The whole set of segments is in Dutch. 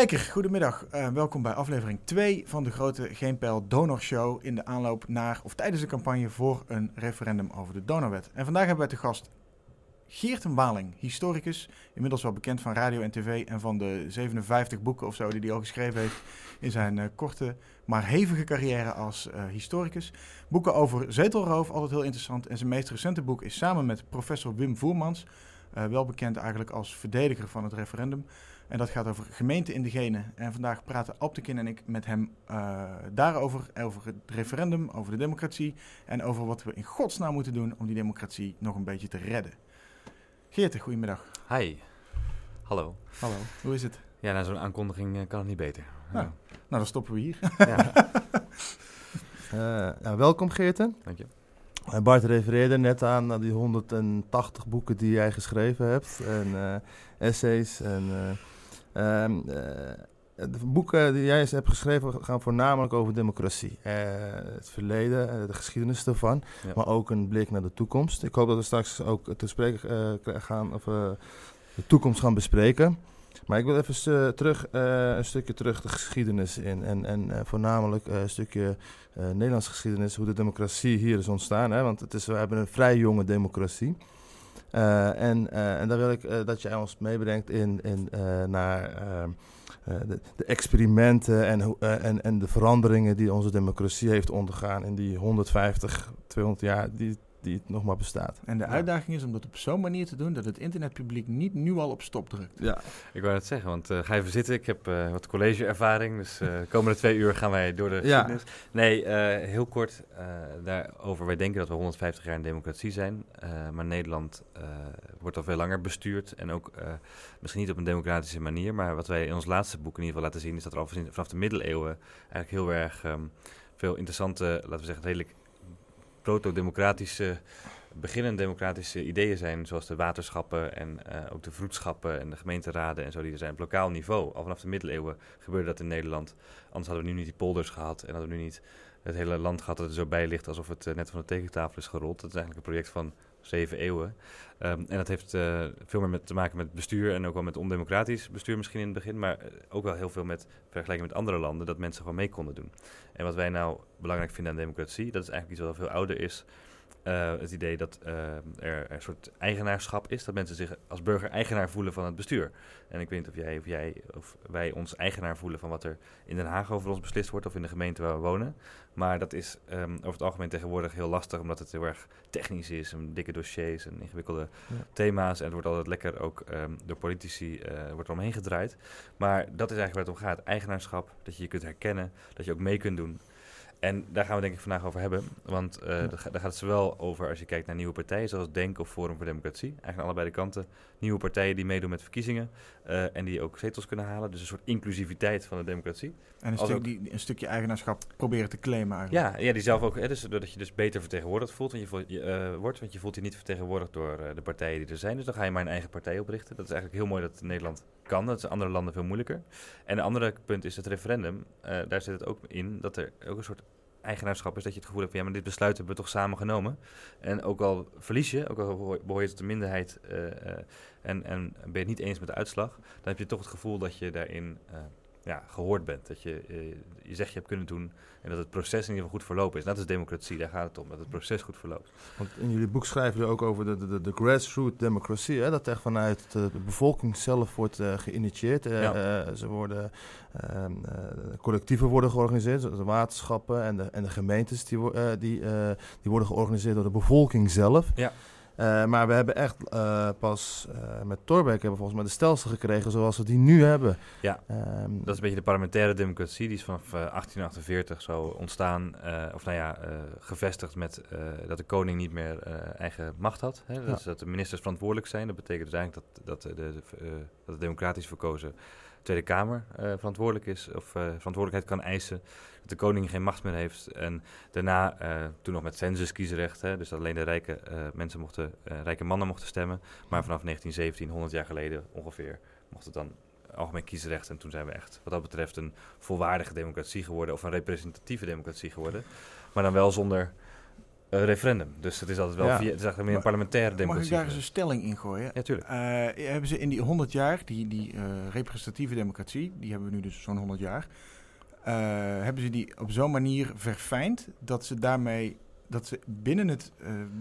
Kijker, goedemiddag. Uh, welkom bij aflevering 2 van de grote Geenpijl Donor Show in de aanloop naar of tijdens de campagne voor een referendum over de donorwet. En vandaag hebben wij te gast Geerten Waling, historicus, inmiddels wel bekend van radio en tv en van de 57 boeken of zo die hij al geschreven heeft in zijn uh, korte maar hevige carrière als uh, historicus. Boeken over zetelroof, altijd heel interessant. En zijn meest recente boek is samen met professor Wim Voermans, wel bekend eigenlijk als verdediger van het referendum. En dat gaat over gemeente indigene. En vandaag praten Alptekin en ik met hem daarover, over het referendum, over de democratie en over wat we in godsnaam moeten doen om die democratie nog een beetje te redden. Geerte, goedemiddag. Hi. Hallo. Hallo, hoe is het? Ja, na zo'n aankondiging uh, kan het niet beter. Nou, nou, dan stoppen we hier. Ja. uh, welkom Geerte. Dank je. Bart refereerde net aan die 180 boeken die jij geschreven hebt. En essays en... Ehm, de boeken die jij hebt geschreven gaan voornamelijk over democratie. Uh, het verleden, uh, de geschiedenis ervan, ja. maar ook een blik naar de toekomst. Ik hoop dat we straks ook te spreken gaan, of de toekomst gaan bespreken. Maar ik wil even terug, een stukje terug de geschiedenis in. En, en voornamelijk een stukje Nederlandse geschiedenis, hoe de democratie hier is ontstaan. Hè? Want het is, we hebben een vrij jonge democratie. En, en daar wil ik dat jij ons meebrengt in, in, naar eh, de, de, experimenten en, en, en de veranderingen die onze democratie heeft ondergaan in die 150, 200 jaar die, die het nog maar bestaat. En de uitdaging is om dat op zo'n manier te doen dat het internetpubliek niet nu al op stop drukt. Ja, ik wou het zeggen, want uh, ga even zitten. Ik heb uh, wat collegeervaring, dus de komende twee uur gaan wij door de geschiedenis. Ja. Nee, heel kort daarover. Wij denken dat we 150 jaar een democratie zijn, maar Nederland wordt al veel langer bestuurd en ook misschien niet op een democratische manier, maar wat wij in ons laatste boek in ieder geval laten zien is dat er al vanaf de middeleeuwen eigenlijk heel erg um, veel interessante, laten we zeggen, redelijk proto-democratische, beginnend democratische ideeën zijn, zoals de waterschappen en uh, ook de vroedschappen en de gemeenteraden en zo die er zijn op lokaal niveau. Al vanaf de middeleeuwen gebeurde dat in Nederland. Anders hadden we nu niet die polders gehad en hadden we nu niet het hele land gehad dat er zo bij ligt alsof het uh, net van de tekentafel is gerold. Dat is eigenlijk een project van zeven eeuwen. Um, en dat heeft uh, veel meer te maken met bestuur en ook wel met ondemocratisch bestuur misschien in het begin, maar ook wel heel veel met vergelijking met andere landen, dat mensen gewoon mee konden doen. En wat wij nou belangrijk vinden aan democratie, dat is eigenlijk iets wat al veel ouder is. Uh, het idee dat uh, er een soort eigenaarschap is, dat mensen zich als burger eigenaar voelen van het bestuur. En ik weet niet of jij of, jij, of wij ons eigenaar voelen van wat er in Den Haag over ons beslist wordt of in de gemeente waar we wonen. Maar dat is um, over het algemeen tegenwoordig heel lastig, omdat het heel erg technisch is. En dikke dossiers en ingewikkelde ja. thema's. En het wordt altijd lekker ook um, door politici uh, wordt er omheen gedraaid. Maar dat is eigenlijk waar het om gaat. Eigenaarschap, dat je je kunt herkennen, dat je ook mee kunt doen. En daar gaan we denk ik vandaag over hebben. Want uh, ja. daar gaat het zowel over als je kijkt naar nieuwe partijen, zoals Denk of Forum voor Democratie. Eigenlijk allebei de kanten. Nieuwe partijen die meedoen met verkiezingen uh, en die ook zetels kunnen halen. Dus een soort inclusiviteit van de democratie. En een, stuk, ook, die, een stukje eigenaarschap proberen te claimen eigenlijk. Ja, ja die zelf ook. Hè, dus doordat je dus beter vertegenwoordigd voelt, want je voelt, je, uh, wordt, want je voelt je niet vertegenwoordigd door de partijen die er zijn. Dus dan ga je maar een eigen partij oprichten. Dat is eigenlijk heel mooi dat Nederland kan. Dat is in andere landen veel moeilijker. En een andere punt is het referendum. daar zit het ook in dat er ook een soort eigenaarschap is dat je het gevoel hebt van ja, maar dit besluit hebben we toch samen genomen. En ook al verlies je, ook al behoor je tot de minderheid uh, uh, en, en ben je het niet eens met de uitslag, dan heb je toch het gevoel dat je daarin ja, gehoord bent. Dat je je zegt je hebt kunnen doen en dat het proces in ieder geval goed verlopen is. Dat is democratie, daar gaat het om, dat het proces goed verloopt. Want in jullie boek schrijven jullie ook over de, de, de grassroots democratie, hè? dat echt vanuit de, bevolking zelf wordt uh, geïnitieerd. Uh, ja. uh, ze worden, ehm, collectieven worden georganiseerd, de waterschappen en de, en de gemeentes die, die, die worden georganiseerd door de bevolking zelf. Ja. Uh, maar we hebben echt uh, pas uh, met Torbeck hebben we volgens mij de stelsel gekregen zoals we die nu hebben. Ja, um, dat is een beetje de parlementaire democratie. Die is vanaf 1848 zo ontstaan, of nou ja, gevestigd met dat de koning niet meer eigen macht had. Hè? Dus ja. dat de ministers verantwoordelijk zijn. Dat betekent dus eigenlijk dat, dat, de, de, dat de democratisch verkozen Tweede Kamer verantwoordelijk is of verantwoordelijkheid kan eisen de koning geen macht meer heeft. En daarna, uh, toen nog met censuskiesrecht, hè, dus dat alleen de rijke mensen mochten, rijke mannen mochten stemmen. Maar vanaf 1917, 100 jaar geleden ongeveer, mocht het dan algemeen kiesrecht. En toen zijn we echt, wat dat betreft, een volwaardige democratie geworden, of een representatieve democratie geworden. Maar dan wel zonder Uh, referendum. Dus het is altijd wel ja. via, het is eigenlijk meer een parlementaire democratie. Mag ik daar eens een stelling in gooien? Ja, tuurlijk. Uh, hebben ze in die 100 jaar, die, die uh, representatieve democratie, die hebben we nu dus zo'n 100 jaar, hebben ze die op zo'n manier verfijnd dat ze daarmee, dat ze binnen, het,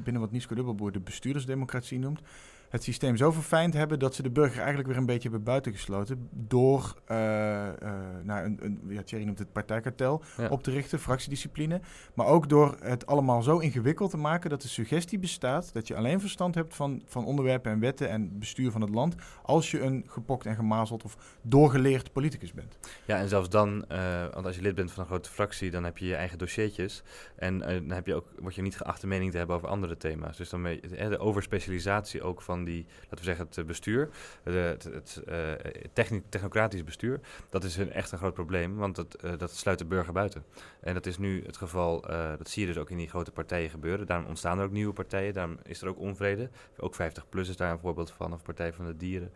binnen wat Nisko Dubbelboer de bestuurdersdemocratie noemt, het systeem zo verfijnd hebben dat ze de burger eigenlijk weer een beetje hebben buitengesloten door, uh, uh, nou, een, een, ja, Thierry noemt het partijkartel, op te richten, fractiediscipline. Maar ook door het allemaal zo ingewikkeld te maken dat de suggestie bestaat dat je alleen verstand hebt van, van onderwerpen en wetten en bestuur van het land als je een gepokt en gemazeld of doorgeleerd politicus bent. Ja, en zelfs dan, uh, want als je lid bent van een grote fractie, dan heb je je eigen dossiertjes en dan heb je ook, word je niet geacht de mening te hebben over andere thema's. Dus dan de overspecialisatie ook van die, laten we zeggen, het bestuur, het, het uh, technocratisch bestuur, dat is een, echt een groot probleem, want dat, dat sluit de burger buiten. En dat is nu het geval, dat zie je dus ook in die grote partijen gebeuren. Daarom ontstaan er ook nieuwe partijen, daarom is er ook onvrede. Ook 50PLUS is daar een voorbeeld van, of Partij van de Dieren.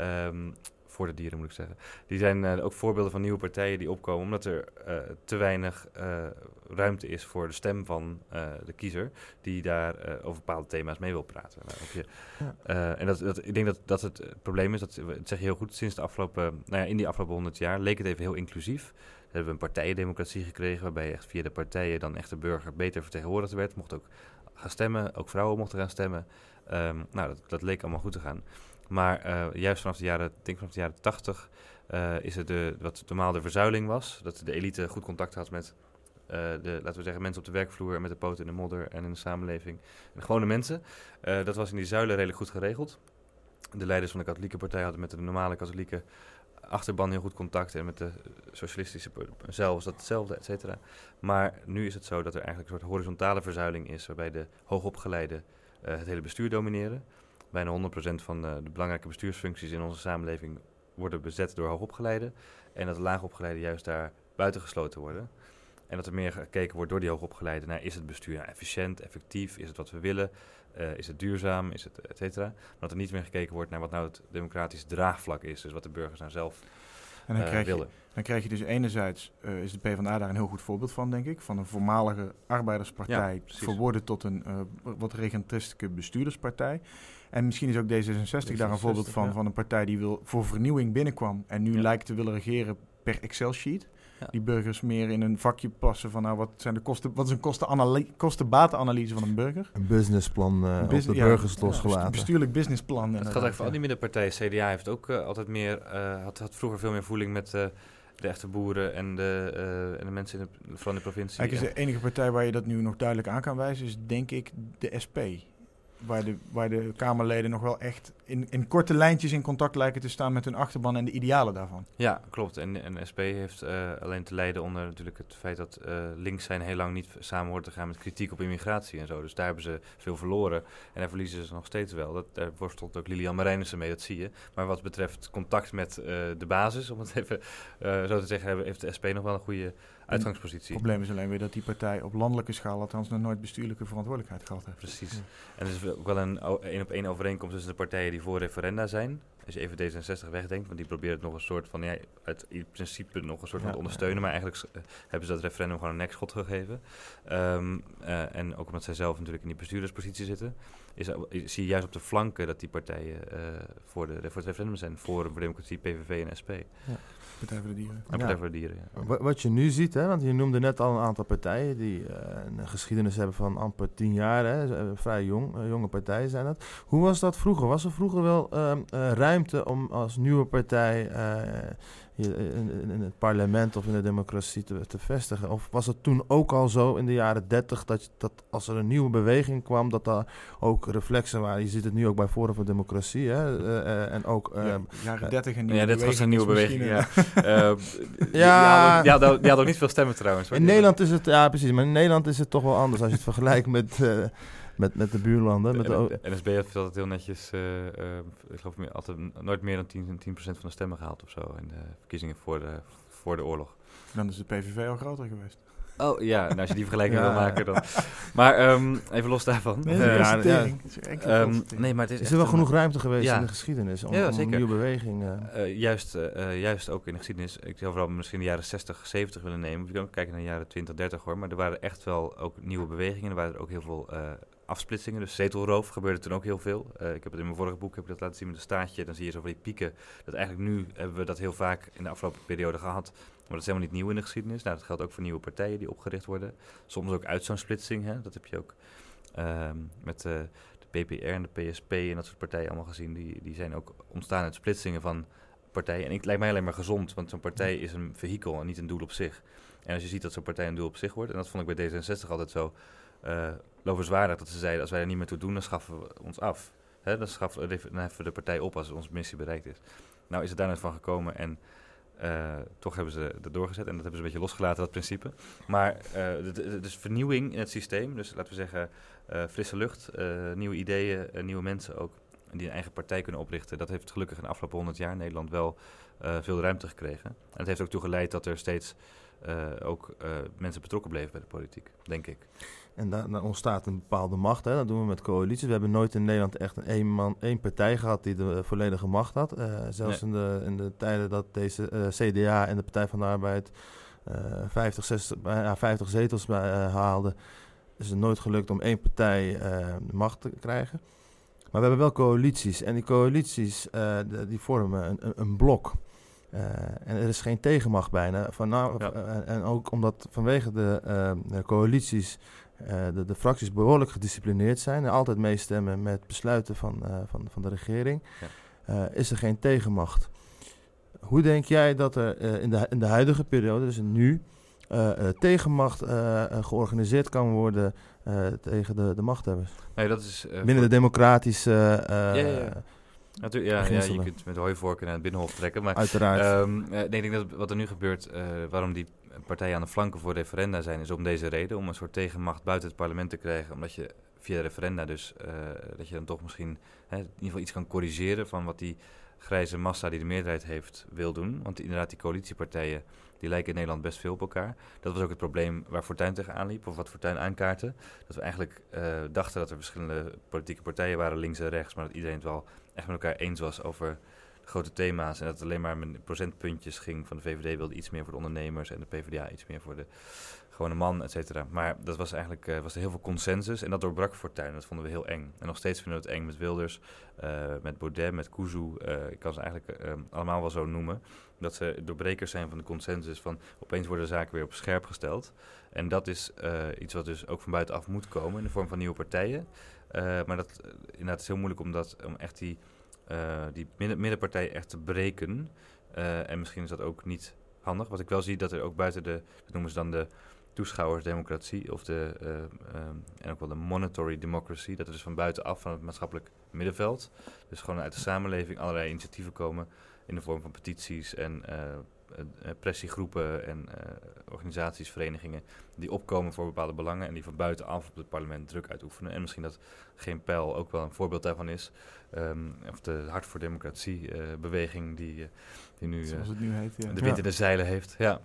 Um, voor de dieren moet ik zeggen. Die zijn uh, ook voorbeelden van nieuwe partijen die opkomen, omdat er uh, te weinig uh, ruimte is voor de stem van de kiezer, die daar over bepaalde thema's mee wil praten. Nou, ja. en dat, dat, ik denk dat dat het probleem is, dat, dat zeg je heel goed, sinds de afgelopen, nou ja, in die afgelopen honderd jaar leek het even heel inclusief. We hebben een partijendemocratie gekregen, waarbij echt via de partijen dan echt de burger beter vertegenwoordigd werd. Mocht ook gaan stemmen, ook vrouwen mochten gaan stemmen. Um, nou, dat, dat leek allemaal goed te gaan. Maar uh, juist vanaf de jaren, denk vanaf de jaren 80 uh, is het de, wat normaal de verzuiling was. Dat de elite goed contact had met uh, de, laten we zeggen, mensen op de werkvloer met de poten in de modder en in de samenleving. En gewone mensen. dat was in die zuilen redelijk goed geregeld. De leiders van de katholieke partij hadden met de normale katholieke achterban heel goed contact. En met de socialistische zelf was dat hetzelfde, et cetera. Maar nu is het zo dat er eigenlijk een soort horizontale verzuiling is, waarbij de hoogopgeleide het hele bestuur domineren bijna 100% van de, de, belangrijke bestuursfuncties in onze samenleving worden bezet door hoogopgeleiden. En dat de laagopgeleiden juist daar buitengesloten worden. En dat er meer gekeken wordt door die hoogopgeleiden naar is het bestuur efficiënt, effectief, is het wat we willen, uh, is het duurzaam, is het et cetera. Maar dat er niet meer gekeken wordt naar wat nou het democratisch draagvlak is, dus wat de burgers nou zelf en dan, uh, krijg je, dan krijg je dus enerzijds, uh, is de PvdA daar een heel goed voorbeeld van, denk ik. Van een voormalige arbeiderspartij ja, verworden tot een uh, wat regentistieke bestuurderspartij. En misschien is ook D66, daar een voorbeeld van, van een partij die wil, voor vernieuwing binnenkwam en nu lijkt te willen regeren per Excel-sheet. Die burgers meer in een vakje passen van nou, wat zijn de kosten, wat is een kosten-batenanalyse van een burger? Een businessplan uh, op de burgers losgelaten. Een bestuurlijk businessplan. Het gaat eigenlijk voor al die middenpartijen. CDA heeft ook uh, altijd meer, uh, had, had vroeger veel meer voeling met de echte boeren en de, uh, en de mensen in de, vooral in de provincie. Eigenlijk is de enige partij waar je dat nu nog duidelijk aan kan wijzen, is denk ik de SP waar de, waar de Kamerleden nog wel echt in, in korte lijntjes in contact lijken te staan met hun achterban en de idealen daarvan. Ja, klopt. En, en SP heeft uh, alleen te lijden onder natuurlijk het feit dat uh, links zijn heel lang niet samen hoort te gaan met kritiek op immigratie en zo. Dus daar hebben ze veel verloren en daar verliezen ze nog steeds wel. Dat, daar worstelt ook Lilian Marijnissen mee, dat zie je. Maar wat betreft contact met uh, de basis, om het even zo te zeggen, heeft de SP nog wel een goede uitgangspositie. Het probleem is alleen weer dat die partij op landelijke schaal althans nog nooit bestuurlijke verantwoordelijkheid gehad heeft. Precies. En er is ook wel een één op één overeenkomst tussen de partijen die voor referenda zijn. Als je even D66 wegdenkt, want die proberen het nog een soort van, ja, uit in principe nog een soort van te ondersteunen, maar eigenlijk uh, hebben ze dat referendum gewoon een nekschot gegeven. Um, uh, en ook omdat zij zelf natuurlijk in die bestuurderspositie zitten, is, zie je juist op de flanken dat die partijen uh, voor, de, voor het referendum zijn, Forum voor Democratie, PVV en SP. Ja. Partij voor de Dieren. En Partij voor de Dieren, ja. Wat je nu ziet, hè, want je noemde net al een aantal partijen die uh, een geschiedenis hebben van amper tien jaar, hè, vrij jong, uh, jonge partijen zijn dat. Hoe was dat vroeger? Was er vroeger wel uh, ruimte om als nieuwe partij in, in, het parlement of in de democratie te, te, vestigen? Of was het toen ook al zo in de jaren dertig dat, dat als er een nieuwe beweging kwam, dat daar ook reflexen waren? Je ziet het nu ook bij Forum voor Democratie. Hè? Uh, en ook, ja, ehm, jaren dertig en nieuwe Ja, dit was een nieuwe beweging. Ja. Uh, ja. Die, hadden, die, ook niet veel stemmen trouwens. In Nederland is het, ja precies, maar in Nederland is het toch wel anders als je het vergelijkt met met, met de buurlanden. Met de, de NSB heeft altijd heel netjes, uh, uh, ik geloof meer, altijd nooit meer dan 10%, 10 van de stemmen gehaald of zo in de verkiezingen voor de, voor de oorlog. Dan is de PVV al groter geweest. Oh ja, nou, als je die vergelijking wil maken dan. Maar ehm, even los daarvan. Nee, Uh, ja, ja. Um, nee, maar het is, is er wel genoeg ruimte geweest ja. in de geschiedenis om, ja, om een nieuwe beweging... Uh. juist, juist ook in de geschiedenis. Ik zou vooral misschien de jaren 60, 70 willen nemen. Je kan ook kijken naar de jaren 20, 30 hoor. Maar er waren echt wel ook nieuwe bewegingen. Er waren er ook heel veel afsplitsingen. Dus zetelroof gebeurde toen ook heel veel. Uh, ik heb het in mijn vorige boek heb ik dat laten zien met een staartje. Dan zie je zo van die pieken. Dat eigenlijk nu hebben we dat heel vaak in de afgelopen periode gehad. Maar dat is helemaal niet nieuw in de geschiedenis. Nou, dat geldt ook voor nieuwe partijen die opgericht worden. Soms ook uit zo'n splitsing. Hè. Dat heb je ook uh, met uh, de PPR en de PSP en dat soort partijen allemaal gezien. Die, die zijn ook ontstaan uit splitsingen van partijen. En het lijkt mij alleen maar gezond, want zo'n partij is een vehikel en niet een doel op zich. En als je ziet dat zo'n partij een doel op zich wordt, en dat vond ik bij D66 altijd zo uh, lovenswaardig, dat ze zeiden, als wij er niet meer toe doen, dan schaffen we ons af. Hè, dan, schaffen, dan heffen we de partij op als onze missie bereikt is. Nou is het daar net van gekomen en uh, toch hebben ze dat doorgezet en dat hebben ze een beetje losgelaten, dat principe. Maar uh, dus vernieuwing in het systeem, dus laten we zeggen uh, frisse lucht, nieuwe ideeën, nieuwe mensen ook, die een eigen partij kunnen oprichten. Dat heeft gelukkig in de afgelopen honderd jaar in Nederland wel veel ruimte gekregen. En het heeft ook toe geleid dat er steeds ook mensen betrokken bleven bij de politiek, denk ik. En daar, daar, ontstaat een bepaalde macht. Hè. Dat doen we met coalities. We hebben nooit in Nederland echt een één, man, één partij gehad die de volledige macht had. Uh, zelfs nee. in, de, in de tijden dat deze uh, CDA en de Partij van de Arbeid uh, 50, 60, uh, 50 zetels haalden, is het nooit gelukt om één partij de macht te krijgen. Maar we hebben wel coalities. En die coalities die vormen een, een, blok. Uh, en er is geen tegenmacht bijna. Van, nou, ja. uh, en ook omdat vanwege de, uh, de coalities de, de, fracties behoorlijk gedisciplineerd zijn en altijd meestemmen met besluiten van, van, van de regering, ja. is er geen tegenmacht. Hoe denk jij dat er in, de, in de huidige periode, dus nu, tegenmacht georganiseerd kan worden tegen de, de machthebbers? Nee, dat is, Binnen de democratische. ja, ja. Natuurlijk, ja, ja, je kunt met hooivorken naar het binnenhof trekken. Maar, Uiteraard. Um, nee, ik denk dat wat er nu gebeurt, waarom die partijen aan de flanken voor referenda zijn, is om deze reden. Om een soort tegenmacht buiten het parlement te krijgen. Omdat je via referenda dus, uh, dat je dan toch misschien hè, in ieder geval iets kan corrigeren van wat die grijze massa die de meerderheid heeft wil doen. Want inderdaad, die coalitiepartijen, die lijken in Nederland best veel op elkaar. Dat was ook het probleem waar Fortuyn tegenaan liep, of wat Fortuyn aankaartte. Dat we eigenlijk uh, dachten dat er verschillende politieke partijen waren, links en rechts, maar dat iedereen het wel echt met elkaar eens was over grote thema's. En dat het alleen maar met procentpuntjes ging. Van de VVD wilde iets meer voor de ondernemers en de PvdA iets meer voor de gewone man, et cetera. Maar dat was eigenlijk uh, was er heel veel consensus en dat doorbrak Fortuyn. Dat vonden we heel eng. En nog steeds vinden we het eng met Wilders, uh, met Baudet, met Kuzu. Uh, ik kan ze eigenlijk allemaal wel zo noemen. Dat ze doorbrekers zijn van de consensus van opeens worden de zaken weer op scherp gesteld. En dat is iets wat dus ook van buitenaf moet komen in de vorm van nieuwe partijen. maar dat inderdaad is heel moeilijk om, dat, om echt die, die midden, middenpartij echt te breken. en misschien is dat ook niet handig. Wat ik wel zie, dat er ook buiten de, dat noemen ze dan de toeschouwersdemocratie of de, um, en ook wel de monetary democracy, dat er dus van buitenaf van het maatschappelijk middenveld, dus gewoon uit de samenleving allerlei initiatieven komen in de vorm van petities en pressiegroepen en organisaties, verenigingen, die opkomen voor bepaalde belangen en die van buitenaf op het parlement druk uitoefenen. En misschien dat Geen Pijl ook wel een voorbeeld daarvan is. Um, of de Hart voor Democratie beweging die, die nu, nu heet, ja. de wind in de zeilen heeft. Ja.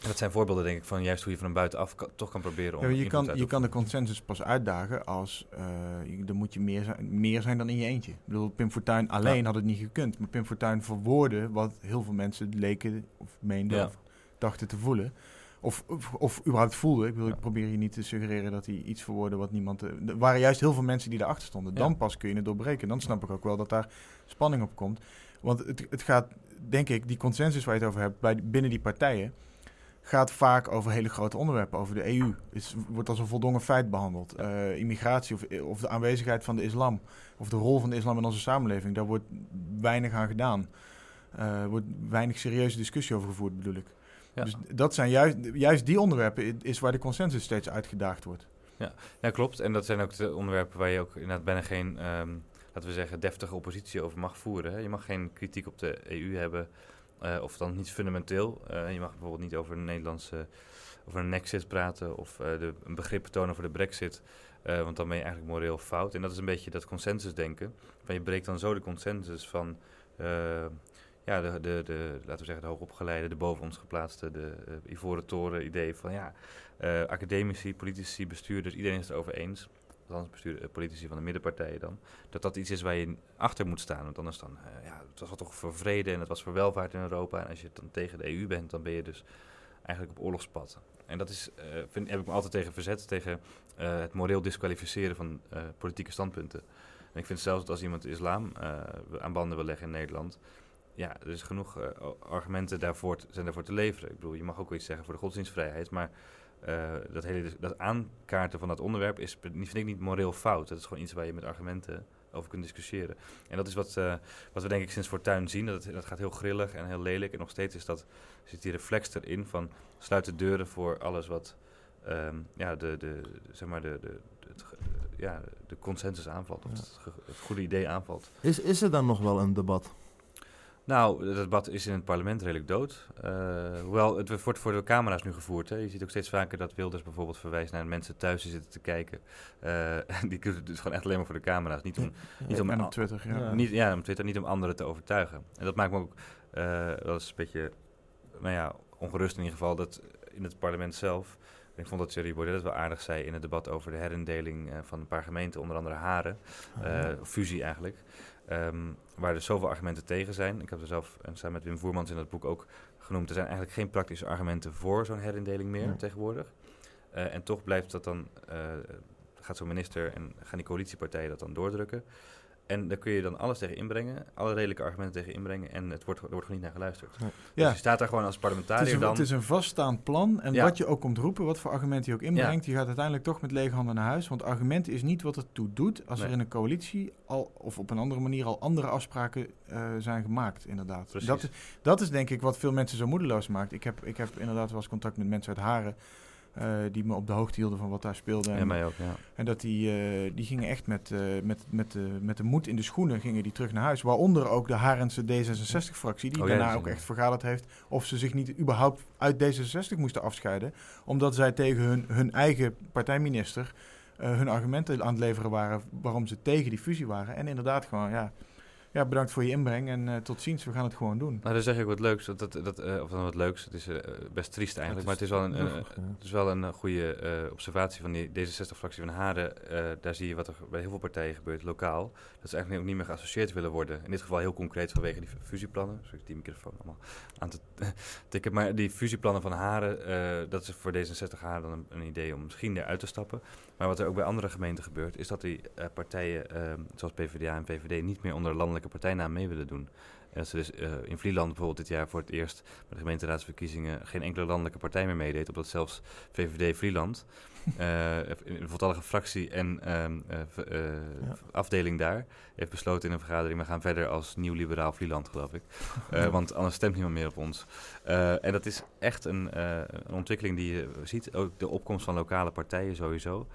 Dat zijn voorbeelden, denk ik, van juist hoe je van buitenaf kan, toch kan proberen om. Ja, je, kan, je kan de consensus pas uitdagen als uh, er moet je meer zijn, meer zijn dan in je eentje. Ik bedoel, Pim Fortuyn alleen ja. had het niet gekund. Maar Pim Fortuyn verwoordde wat heel veel mensen leken of meenden ja. of dachten te voelen. Of, of, of überhaupt voelden. Ik, probeer hier niet te suggereren dat hij iets verwoordde wat niemand... Er waren juist heel veel mensen die erachter stonden. Dan pas kun je het doorbreken. Dan snap ik ook wel dat daar spanning op komt. Want het, het gaat, denk ik, die consensus waar je het over hebt bij, binnen die partijen gaat vaak over hele grote onderwerpen, over de EU. Het wordt als een voldongen feit behandeld. Uh, immigratie of, of, de aanwezigheid van de islam, of de rol van de islam in onze samenleving, daar wordt weinig aan gedaan. Er uh, wordt weinig serieuze discussie over gevoerd, bedoel ik. Ja. Dus dat zijn juist, juist die onderwerpen is waar de consensus steeds uitgedaagd wordt. Ja. ja, klopt. En dat zijn ook de onderwerpen waar je ook inderdaad bijna geen, um, laten we zeggen, deftige oppositie over mag voeren. Hè. Je mag geen kritiek op de EU hebben. Uh, of dan niet fundamenteel. Uh, je mag bijvoorbeeld niet over een Nederlandse over een nexit praten of uh, de, een begrip tonen voor de brexit. want dan ben je eigenlijk moreel fout. En dat is een beetje dat consensusdenken. Van je breekt dan zo de consensus van ja, de, de, de, laten we zeggen, de hoogopgeleide, de boven ons geplaatste, de Ivoren Toren idee van ja, academici, politici, bestuurders, iedereen is het over eens. Bestuur, politici van de middenpartijen dan. Dat dat iets is waar je achter moet staan. Want anders dan, ja, het was toch voor vrede en het was voor welvaart in Europa. En als je dan tegen de EU bent, dan ben je dus eigenlijk op oorlogspad. En dat is, uh, vind, heb ik me altijd tegen verzet, tegen uh, het moreel disqualificeren van uh, politieke standpunten. En ik vind zelfs dat als iemand islam aan banden wil leggen in Nederland, ja, er is genoeg argumenten daarvoor zijn daarvoor te leveren. Ik bedoel, je mag ook wel iets zeggen voor de godsdienstvrijheid, maar dat hele dat aankaarten van dat onderwerp is, vind ik niet moreel fout. Dat is gewoon iets waar je met argumenten over kunt discussiëren. En dat is wat, uh, wat we denk ik sinds Fortuin zien. Dat, het, dat gaat heel grillig en heel lelijk. En nog steeds is dat, zit die reflex erin van sluit de deuren voor alles wat um, ja, de, de, zeg maar de, de, het, ja, de consensus aanvalt. Of het, het, goede idee aanvalt. Is, is er dan nog wel een debat? Nou, het debat is in het parlement redelijk dood. Uh, hoewel, het wordt voor de camera's nu gevoerd. Hè. Je ziet ook steeds vaker dat Wilders bijvoorbeeld verwijst naar mensen thuis die zitten te kijken. Uh, die kunnen dus gewoon echt alleen maar voor de camera's. Niet om, niet om, op Twitter, ja. Niet, ja, op Twitter, niet om anderen te overtuigen. En dat maakt me ook uh, wel eens een beetje, nou ja, ongerust in ieder geval, dat in het parlement zelf... Ik vond dat Thierry Baudet wel aardig zei in het debat over de herindeling van een paar gemeenten, onder andere Haren, uh, fusie eigenlijk. Um, waar er zoveel argumenten tegen zijn. Ik heb er zelf, en samen met Wim Voermans in dat boek ook genoemd, er zijn eigenlijk geen praktische argumenten voor zo'n herindeling meer ja. tegenwoordig. Uh, en toch blijft dat dan, uh, gaat zo'n minister en gaan die coalitiepartijen dat dan doordrukken. En daar kun je dan alles tegen inbrengen, alle redelijke argumenten tegen inbrengen. En het wordt, er wordt gewoon niet naar geluisterd. Ja. Dus je staat daar gewoon als parlementariër het is een, dan. Het is een vaststaand plan. En ja. wat je ook komt roepen, wat voor argumenten je ook inbrengt, je gaat uiteindelijk toch met lege handen naar huis. Want argument is niet wat het toe doet als nee. er in een coalitie al, of op een andere manier al andere afspraken uh, zijn gemaakt, inderdaad. Dat is, dat is denk ik wat veel mensen zo moedeloos maakt. Ik heb, ik heb inderdaad wel eens contact met mensen uit Haren. Uh, die me op de hoogte hielden van wat daar speelde. En, ja, mij ook, ja. En dat die, uh, die gingen echt met, uh, met, met, met de moed in de schoenen gingen die terug naar huis. Waaronder ook de Harense D66-fractie, die oh, daarna ja, ook echt vergaderd heeft of ze zich niet überhaupt uit D66 moesten afscheiden. Omdat zij tegen hun, hun eigen partijminister hun argumenten aan het leveren waren waarom ze tegen die fusie waren. En inderdaad gewoon, ja, ja, bedankt voor je inbreng en uh, tot ziens. We gaan het gewoon doen. Nou, dan zeg ik wat leuks. Dat, dat, dat, uh, of dan wat leuks. Het is uh, best triest eigenlijk. Het maar het is wel een, het is wel een goede observatie van die D66-fractie van Haren. daar zie je wat er bij heel veel partijen gebeurt, lokaal. Dat ze eigenlijk ook niet meer geassocieerd willen worden. In dit geval heel concreet vanwege die fusieplannen. Sorry, ik die microfoon allemaal aan te tikken. Maar die fusieplannen van Haren, dat is voor D66 Haren dan een, een, idee om misschien eruit te stappen. Maar wat er ook bij andere gemeenten gebeurt, is dat die partijen, zoals PvdA en VVD, niet meer onder landelijk partijnaam mee willen doen. En ze dus uh, in Vlieland bijvoorbeeld dit jaar voor het eerst bij de gemeenteraadsverkiezingen geen enkele landelijke partij meer meedeed, omdat zelfs VVD Vlieland, uh, een voltallige fractie en um, uh, ja. afdeling daar, heeft besloten in een vergadering, we gaan verder als nieuw liberaal Vlieland, geloof ik. want anders stemt niemand meer op ons. en dat is echt een, een ontwikkeling die je ziet, ook de opkomst van lokale partijen sowieso.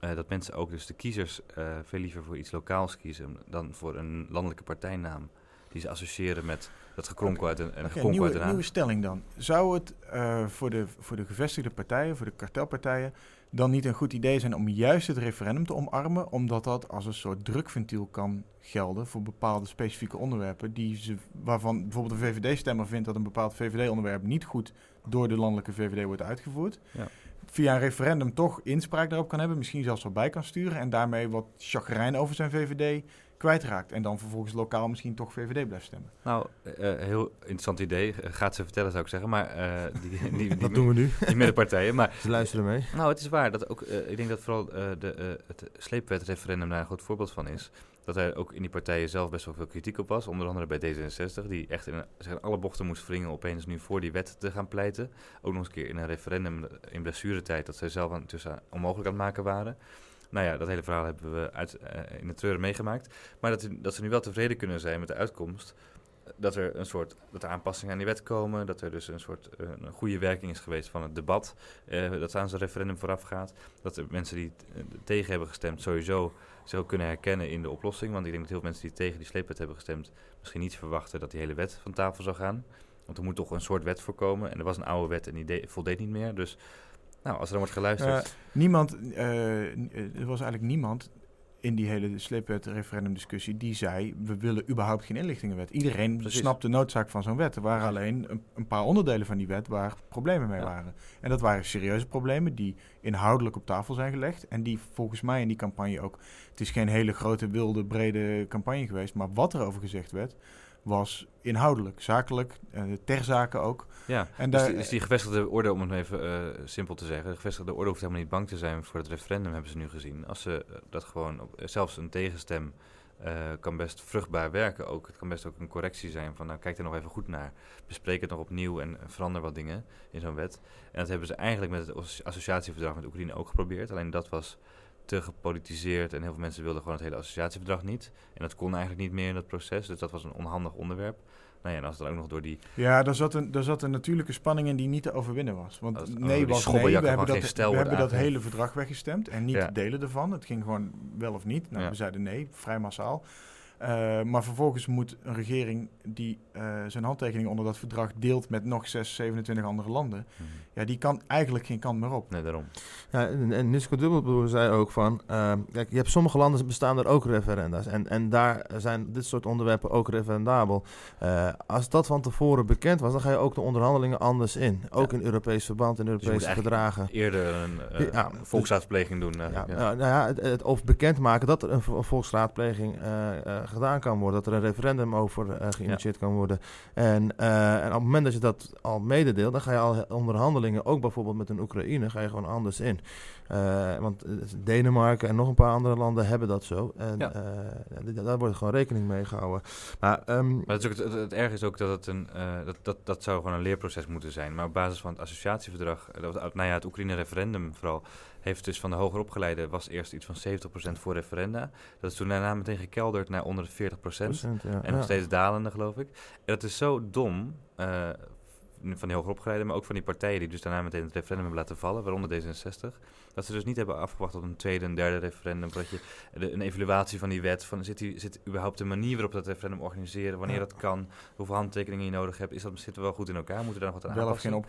Uh, dat mensen ook dus de kiezers uh, veel liever voor iets lokaals kiezen dan voor een landelijke partijnaam. Die ze associëren met dat gekronkel uit een, en okay, nieuwe, een nieuwe stelling dan. Zou het uh, voor, de, voor de gevestigde partijen, voor de kartelpartijen, dan niet een goed idee zijn om juist het referendum te omarmen, omdat dat als een soort drukventiel kan gelden voor bepaalde specifieke onderwerpen, die ze, waarvan bijvoorbeeld een VVD-stemmer vindt dat een bepaald VVD-onderwerp niet goed door de landelijke VVD wordt uitgevoerd. Ja via een referendum toch inspraak daarop kan hebben, misschien zelfs wat bij kan sturen en daarmee wat chagrijn over zijn VVD kwijtraakt. En dan vervolgens lokaal misschien toch VVD blijft stemmen. Nou, uh, heel interessant idee. Gaat ze vertellen, zou ik zeggen. Maar uh, die, die, die, Wat doen we nu? Die middenpartijen. Maar, Ze luisteren mee. Nou, het is waar. Dat ook, uh, ik denk dat vooral de, het sleepwetreferendum daar een goed voorbeeld van is. Dat er ook in die partijen zelf best wel veel kritiek op was. Onder andere bij D66, die echt in zeg, alle bochten moest wringen opeens nu voor die wet te gaan pleiten. Ook nog eens een keer in een referendum in blessuretijd dat zij zelf aan, tussen onmogelijk aan het maken waren. Nou ja, dat hele verhaal hebben we uit, uh, in de treuren meegemaakt. Maar dat, dat ze nu wel tevreden kunnen zijn met de uitkomst. Dat er een soort dat er aanpassingen aan die wet komen. Dat er dus een soort uh, een goede werking is geweest van het debat. Uh, dat aan zijn referendum vooraf gaat. Dat er mensen die tegen hebben gestemd sowieso zich kunnen herkennen in de oplossing. Want ik denk dat heel veel mensen die tegen die sleepwet hebben gestemd. misschien niet verwachten dat die hele wet van tafel zou gaan. Want er moet toch een soort wet voorkomen. En er was een oude wet en die voldeed niet meer. Dus nou, als er dan wordt geluisterd. Uh, niemand, uh, er was eigenlijk niemand in die hele sleepwet referendumdiscussie, die zei, we willen überhaupt geen inlichtingenwet. Iedereen Precies. snapt de noodzaak van zo'n wet. Er waren alleen een, een, paar onderdelen van die wet waar problemen mee waren. En dat waren serieuze problemen die inhoudelijk op tafel zijn gelegd. En die volgens mij in die campagne ook, het is geen hele grote, wilde, brede campagne geweest, maar wat er over gezegd werd, was inhoudelijk, zakelijk, uh, ter zake ook. Ja, en dus, daar, die gevestigde orde, om het even uh, simpel te zeggen, de gevestigde orde hoeft helemaal niet bang te zijn voor het referendum, hebben ze nu gezien. Als ze uh, dat gewoon, op, zelfs een tegenstem kan best vruchtbaar werken ook. Het kan best ook een correctie zijn van, nou kijk er nog even goed naar. Bespreek het nog opnieuw en verander wat dingen in zo'n wet. En dat hebben ze eigenlijk met het associatieverdrag met Oekraïne ook geprobeerd. Alleen dat was te gepolitiseerd en heel veel mensen wilden gewoon het hele associatieverdrag niet. En dat kon eigenlijk niet meer in dat proces, dus dat was een onhandig onderwerp. Nou ja, en als dan ook nog door die... Ja, daar zat, een, daar zat een natuurlijke spanning in die niet te overwinnen was. Want nee was nee, we hebben dat, we hebben dat hele verdrag weggestemd en niet delen ervan. Het ging gewoon wel of niet. Nou, we zeiden nee, vrij massaal. Uh, maar vervolgens moet een regering die uh, zijn handtekening onder dat verdrag deelt met nog 6, 27 andere landen, mm. ja, die kan eigenlijk geen kant meer op. Nee, daarom. Ja, en, en Nisco Dubbelbroer zei ook van, uh, kijk, je hebt sommige landen bestaan er ook referenda's en, en daar zijn dit soort onderwerpen ook referendabel. als dat van tevoren bekend was, dan ga je ook de onderhandelingen anders in. Ook in Europees verband en Europese dus gedragen. Eerder een ja, volksraadpleging doen. ja, nou, nou ja, het, het, of bekendmaken dat er een volksraadpleging gedaan kan worden. Dat er een referendum over uh, geïnitieerd kan worden. En, uh, en op het moment dat je dat al mededeelt, dan ga je al onderhandelingen, ook bijvoorbeeld met een Oekraïne, ga je gewoon anders in. Uh, want Denemarken en nog een paar andere landen hebben dat zo. En ja. daar wordt gewoon rekening mee gehouden. Maar, um, maar het, is ook, het, het, erg is ook dat het een, dat, dat, dat zou gewoon een leerproces moeten zijn. Maar op basis van het associatieverdrag, dat, nou ja, het Oekraïne-referendum vooral, heeft dus van de hoger opgeleide was eerst iets van 70% voor referenda. Dat is toen daarna meteen gekelderd naar onder de 40%. en nog steeds dalende, geloof ik. En dat is zo dom. Van die hoger opgeleide, maar ook van die partijen die dus daarna meteen het referendum hebben laten vallen, waaronder D66. Dat ze dus niet hebben afgewacht op een tweede en derde referendum. Dat je de, een evaluatie van die wet, van zit, die, zit überhaupt de manier waarop dat referendum organiseren, wanneer dat kan, hoeveel handtekeningen je nodig hebt, is dat, zitten we wel goed in elkaar, moeten we daar nog wat aan Wel of geen.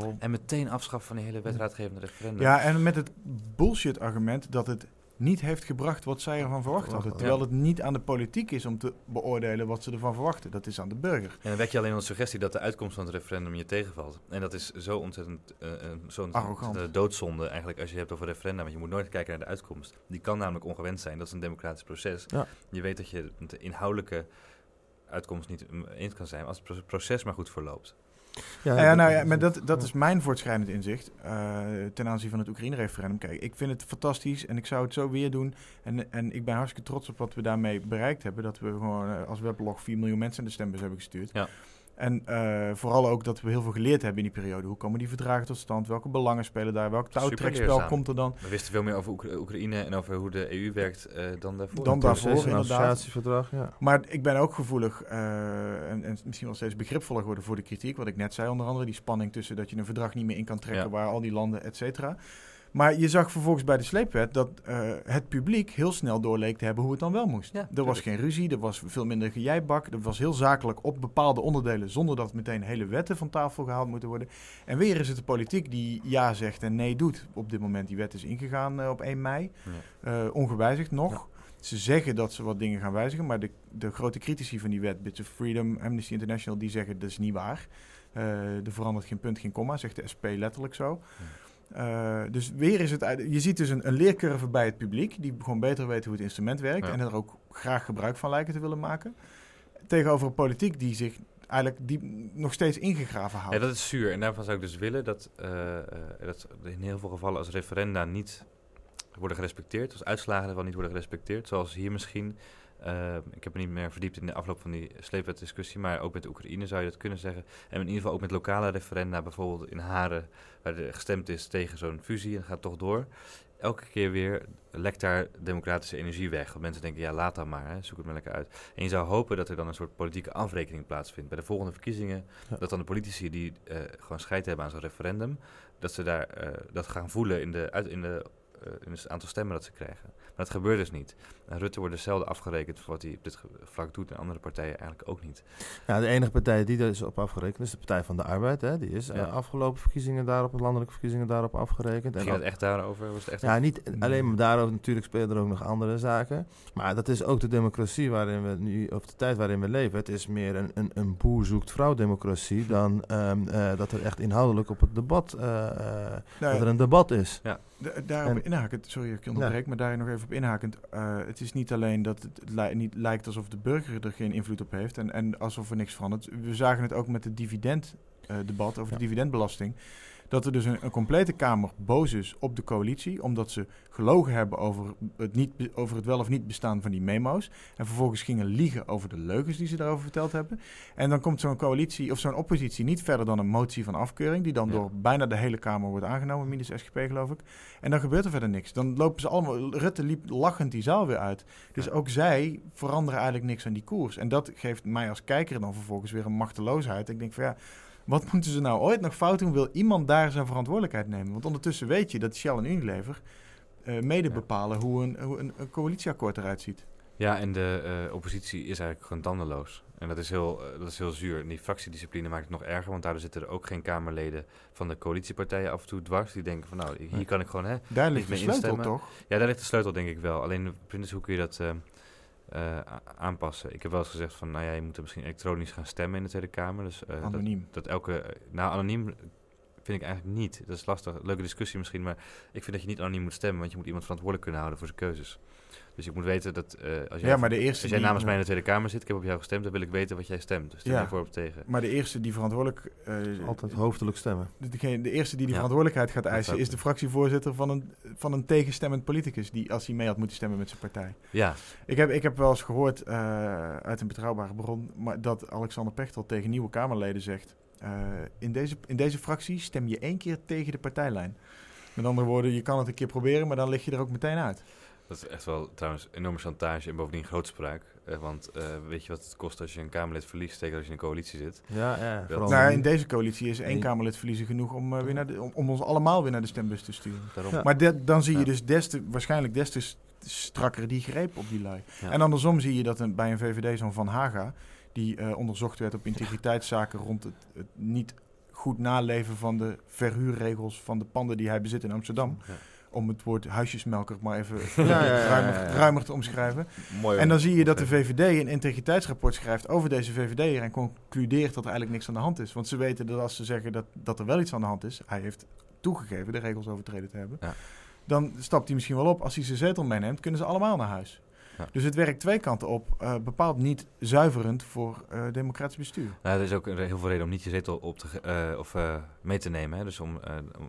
Ja. En meteen afschaffen van die hele wetraadgevende referendum. Ja, en met het bullshit argument dat het niet heeft gebracht wat zij ervan verwacht hadden. Terwijl het niet aan de politiek is om te beoordelen wat ze ervan verwachten. Dat is aan de burger. En dan wek je alleen een suggestie dat de uitkomst van het referendum je tegenvalt. En dat is zo ontzettend uh, zo'n uh, doodzonde eigenlijk als je hebt over referenda. Want je moet nooit kijken naar de uitkomst. Die kan namelijk ongewend zijn. Dat is een democratisch proces. Je weet dat je de inhoudelijke uitkomst niet eens kan zijn als het proces maar goed verloopt. Ja, ja, nou ja, maar dat, dat is mijn voortschrijdend inzicht uh, ten aanzien van het Oekraïne-referendum. Kijk, ik vind het fantastisch en ik zou het zo weer doen. En, en ik ben hartstikke trots op wat we daarmee bereikt hebben. Dat we gewoon uh, als weblog 4 miljoen mensen de stembus hebben gestuurd. Ja. En uh, vooral ook dat we heel veel geleerd hebben in die periode. Hoe komen die verdragen tot stand? Welke belangen spelen daar? Welk touwtrekspel komt er dan? We wisten veel meer over Oekraïne en over hoe de EU werkt uh, dan daarvoor. Dan daarvoor, een associatieverdrag, ja. Maar ik ben ook gevoelig uh, en, en, misschien wel steeds begripvoller geworden voor de kritiek. Wat ik net zei, onder andere die spanning tussen dat je een verdrag niet meer in kan trekken... Ja. waar al die landen, et cetera... Maar je zag vervolgens bij de sleepwet dat uh, het publiek heel snel doorleek te hebben hoe het dan wel moest. Ja, er was geen ruzie, er was veel minder gejijbak. Er was heel zakelijk op bepaalde onderdelen zonder dat meteen hele wetten van tafel gehaald moeten worden. En weer is het de politiek die ja zegt en nee doet. Op dit moment die wet is ingegaan uh, op 1 mei, ja. uh, ongewijzigd nog. Ze zeggen dat ze wat dingen gaan wijzigen, maar de, de grote critici van die wet, Bits of Freedom, Amnesty International, die zeggen dat is niet waar. er verandert geen punt, geen komma, zegt de SP letterlijk zo. Uh, dus weer is het. Je ziet dus een, een, leercurve bij het publiek. die gewoon beter weten hoe het instrument werkt. en er ook graag gebruik van lijken te willen maken. Tegenover een politiek die zich eigenlijk die nog steeds ingegraven houdt. Ja, dat is zuur. En daarvan zou ik dus willen dat, uh, dat in heel veel gevallen als referenda niet worden gerespecteerd. Als uitslagen ervan niet worden gerespecteerd. Zoals hier misschien. Uh, ik heb me niet meer verdiept in de afloop van die sleepwetdiscussie, maar ook met de Oekraïne zou je dat kunnen zeggen. En in ieder geval ook met lokale referenda, bijvoorbeeld in Haren, waar er gestemd is tegen zo'n fusie en gaat toch door. Elke keer weer lekt daar democratische energie weg. Want mensen denken, ja, laat dan maar, hè, zoek het maar lekker uit. En je zou hopen dat er dan een soort politieke afrekening plaatsvindt. Bij de volgende verkiezingen, dat dan de politici die uh, gewoon scheid hebben aan zo'n referendum, dat ze daar uh, dat gaan voelen in de, uit, in de in het aantal stemmen dat ze krijgen. Maar dat gebeurt dus niet. En Rutte wordt dus zelden afgerekend voor wat hij op dit vlak doet en andere partijen eigenlijk ook niet. Ja, de enige partij die er is op afgerekend is de Partij van de Arbeid. Hè. Die is ja. afgelopen verkiezingen daarop, landelijke verkiezingen daarop afgerekend. Ging het echt daarover? Was het echt ja, niet alleen maar daarover. Natuurlijk spelen er ook nog andere zaken. Maar dat is ook de democratie waarin we nu, of de tijd waarin we leven. Het is meer een, een, een boer zoekt vrouw democratie dan um, uh, dat er echt inhoudelijk op het debat, uh, nou dat er een debat is. Ja. daarop en, inhakend, sorry ik onderbreek, ja. maar daar nog even op inhakend. Uh, het is niet alleen dat het li niet lijkt alsof de burger er geen invloed op heeft en, en alsof er niks verandert. We zagen het ook met het dividenddebat over ja. de dividendbelasting dat er dus een, een, complete Kamer boos is op de coalitie, omdat ze gelogen hebben over het, niet, over het wel of niet bestaan van die memo's. En vervolgens gingen liegen over de leugens die ze daarover verteld hebben. En dan komt zo'n coalitie of zo'n oppositie niet verder dan een motie van afkeuring, die dan door bijna de hele Kamer wordt aangenomen, minus SGP geloof ik. En dan gebeurt er verder niks. Dan lopen ze allemaal, Rutte liep lachend die zaal weer uit. Dus ook zij veranderen eigenlijk niks aan die koers. En dat geeft mij als kijker dan vervolgens weer een machteloosheid. Ik denk van ja, wat moeten ze nou ooit nog fout doen? Wil iemand daar zijn verantwoordelijkheid nemen? Want ondertussen weet je dat Shell en Unilever uh, mede bepalen hoe, een, hoe een, een, coalitieakkoord eruit ziet. Ja, en de uh, oppositie is eigenlijk gewoon tandeloos. En dat is, heel, uh, dat is heel zuur. En die fractiediscipline maakt het nog erger, want daardoor zitten er ook geen Kamerleden van de coalitiepartijen af en toe dwars. Die denken van nou, hier kan ik gewoon hè, Daar ligt de sleutel instemmen. toch? Ja, daar ligt de sleutel denk ik wel. Alleen is hoe kun je dat uh, aanpassen. Ik heb wel eens gezegd van, nou ja, je moet er misschien elektronisch gaan stemmen in de Tweede Kamer. Dus, uh, anoniem. Dat, dat, elke, nou anoniem vind ik eigenlijk niet. Dat is lastig, leuke discussie misschien, maar ik vind dat je niet anoniem moet stemmen, want je moet iemand verantwoordelijk kunnen houden voor zijn keuzes. Dus ik moet weten dat uh, als jij, ja, maar de eerste als jij namens mij in de Tweede Kamer zit, ik heb op jou gestemd, dan wil ik weten wat jij stemt. Dus stem ja, voor of tegen. Maar de eerste die verantwoordelijk... Uh, Altijd hoofdelijk stemmen. De, de eerste die die ja. verantwoordelijkheid gaat eisen, is de fractievoorzitter van een, van een tegenstemmend politicus, die als hij mee had moeten stemmen met zijn partij. Ja. Ik heb, ik heb wel eens gehoord uh, uit een betrouwbare bron, maar dat Alexander Pechtel tegen nieuwe Kamerleden zegt, in, deze, in deze fractie stem je één keer tegen de partijlijn. Met andere woorden, je kan het een keer proberen, maar dan lig je er ook meteen uit. Dat is echt wel trouwens enorme chantage en bovendien grootspraak. Uh, want uh, weet je wat het kost als je een Kamerlid verliest, tegen als je in een coalitie zit? Ja, ja. Nou, in deze coalitie is één Kamerlid verliezen genoeg om, uh, weer naar de, om, om, ons allemaal weer naar de stembus te sturen. Ja. Maar de, dan zie je dus des te, waarschijnlijk des te strakker die greep op die lui. Ja. En andersom zie je dat een, bij een VVD zo'n Van Haga, die onderzocht werd op integriteitszaken rond het, het, niet goed naleven van de verhuurregels van de panden die hij bezit in Amsterdam om het woord huisjesmelker maar even ja, ja, ruimer, ruimer, te omschrijven. Mooi, en dan zie je dat de VVD een integriteitsrapport schrijft over deze VVD en concludeert dat er eigenlijk niks aan de hand is. Want ze weten dat als ze zeggen dat, dat er wel iets aan de hand is, hij heeft toegegeven de regels overtreden te hebben, dan stapt hij misschien wel op. Als hij zijn zetel meeneemt, kunnen ze allemaal naar huis. Dus het werkt twee kanten op. Uh, bepaald niet zuiverend voor uh, democratisch bestuur. Nou, er is ook heel veel reden om niet je zetel op te, uh, of, mee te nemen. Hè? Dus om,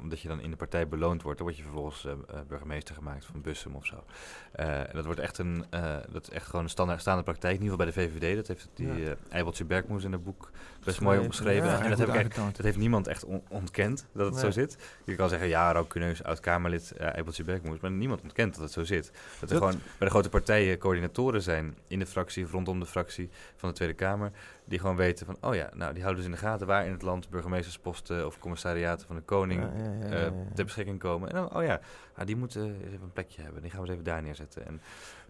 omdat je dan in de partij beloond wordt, dan word je vervolgens burgemeester gemaakt van Bussum of zo. en dat wordt echt een, dat is echt gewoon een standaard staande praktijk. In ieder geval bij de VVD. Dat heeft die ja. Eibeltje Bergmoes in het boek best mooi omschreven. Ja, en dat, heb ik dat heeft niemand echt on ontkend dat het nee. zo zit. Je kan zeggen, ja, Rauw oud-Kamerlid, uh, Eibeltje Bergmoes. Maar niemand ontkent dat het zo zit. Dat er gewoon bij de grote partijen coördinatoren zijn in de fractie, of rondom de fractie van de Tweede Kamer, die gewoon weten van, oh ja, nou, die houden dus in de gaten waar in het land burgemeestersposten of commissariaten van de koning ja, ja, ja, uh, ter beschikking komen. En dan, oh ja, ah, die moeten even een plekje hebben, die gaan we eens even daar neerzetten. En,